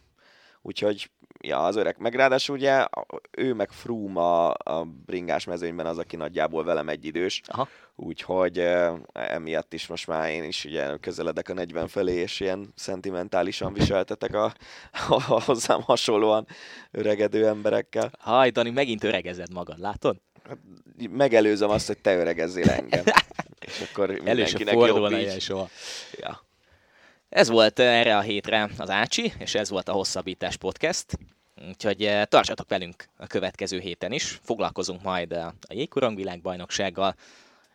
S2: úgyhogy ja, az öreg. Meg ráadásul ugye ő meg Froome a, a bringás mezőnyben az, aki nagyjából velem egy idős. Aha. Úgyhogy e, emiatt is most már én is ugye közeledek a 40 felé, és ilyen szentimentálisan viseltetek a, a, a hozzám hasonlóan öregedő emberekkel.
S3: Haj, Dani, megint öregezed magad, látod?
S2: Hát, megelőzöm azt, hogy te öregezzél engem. és akkor mindenkinek jobb így.
S3: soha. Ja. Ez volt erre a hétre az Ácsi, és ez volt a Hosszabbítás Podcast. Úgyhogy eh, tartsatok velünk a következő héten is. Foglalkozunk majd a jégkorong világbajnoksággal,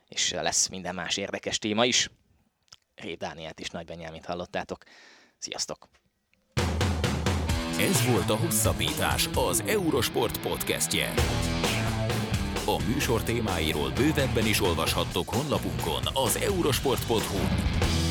S3: és lesz minden más érdekes téma is. Rév Dánielt is Nagy Benyámint hallottátok. Sziasztok!
S1: Ez volt a Hosszabbítás, az Eurosport podcastje. A műsor témáiról bővebben is olvashattok honlapunkon az eurosport.hu.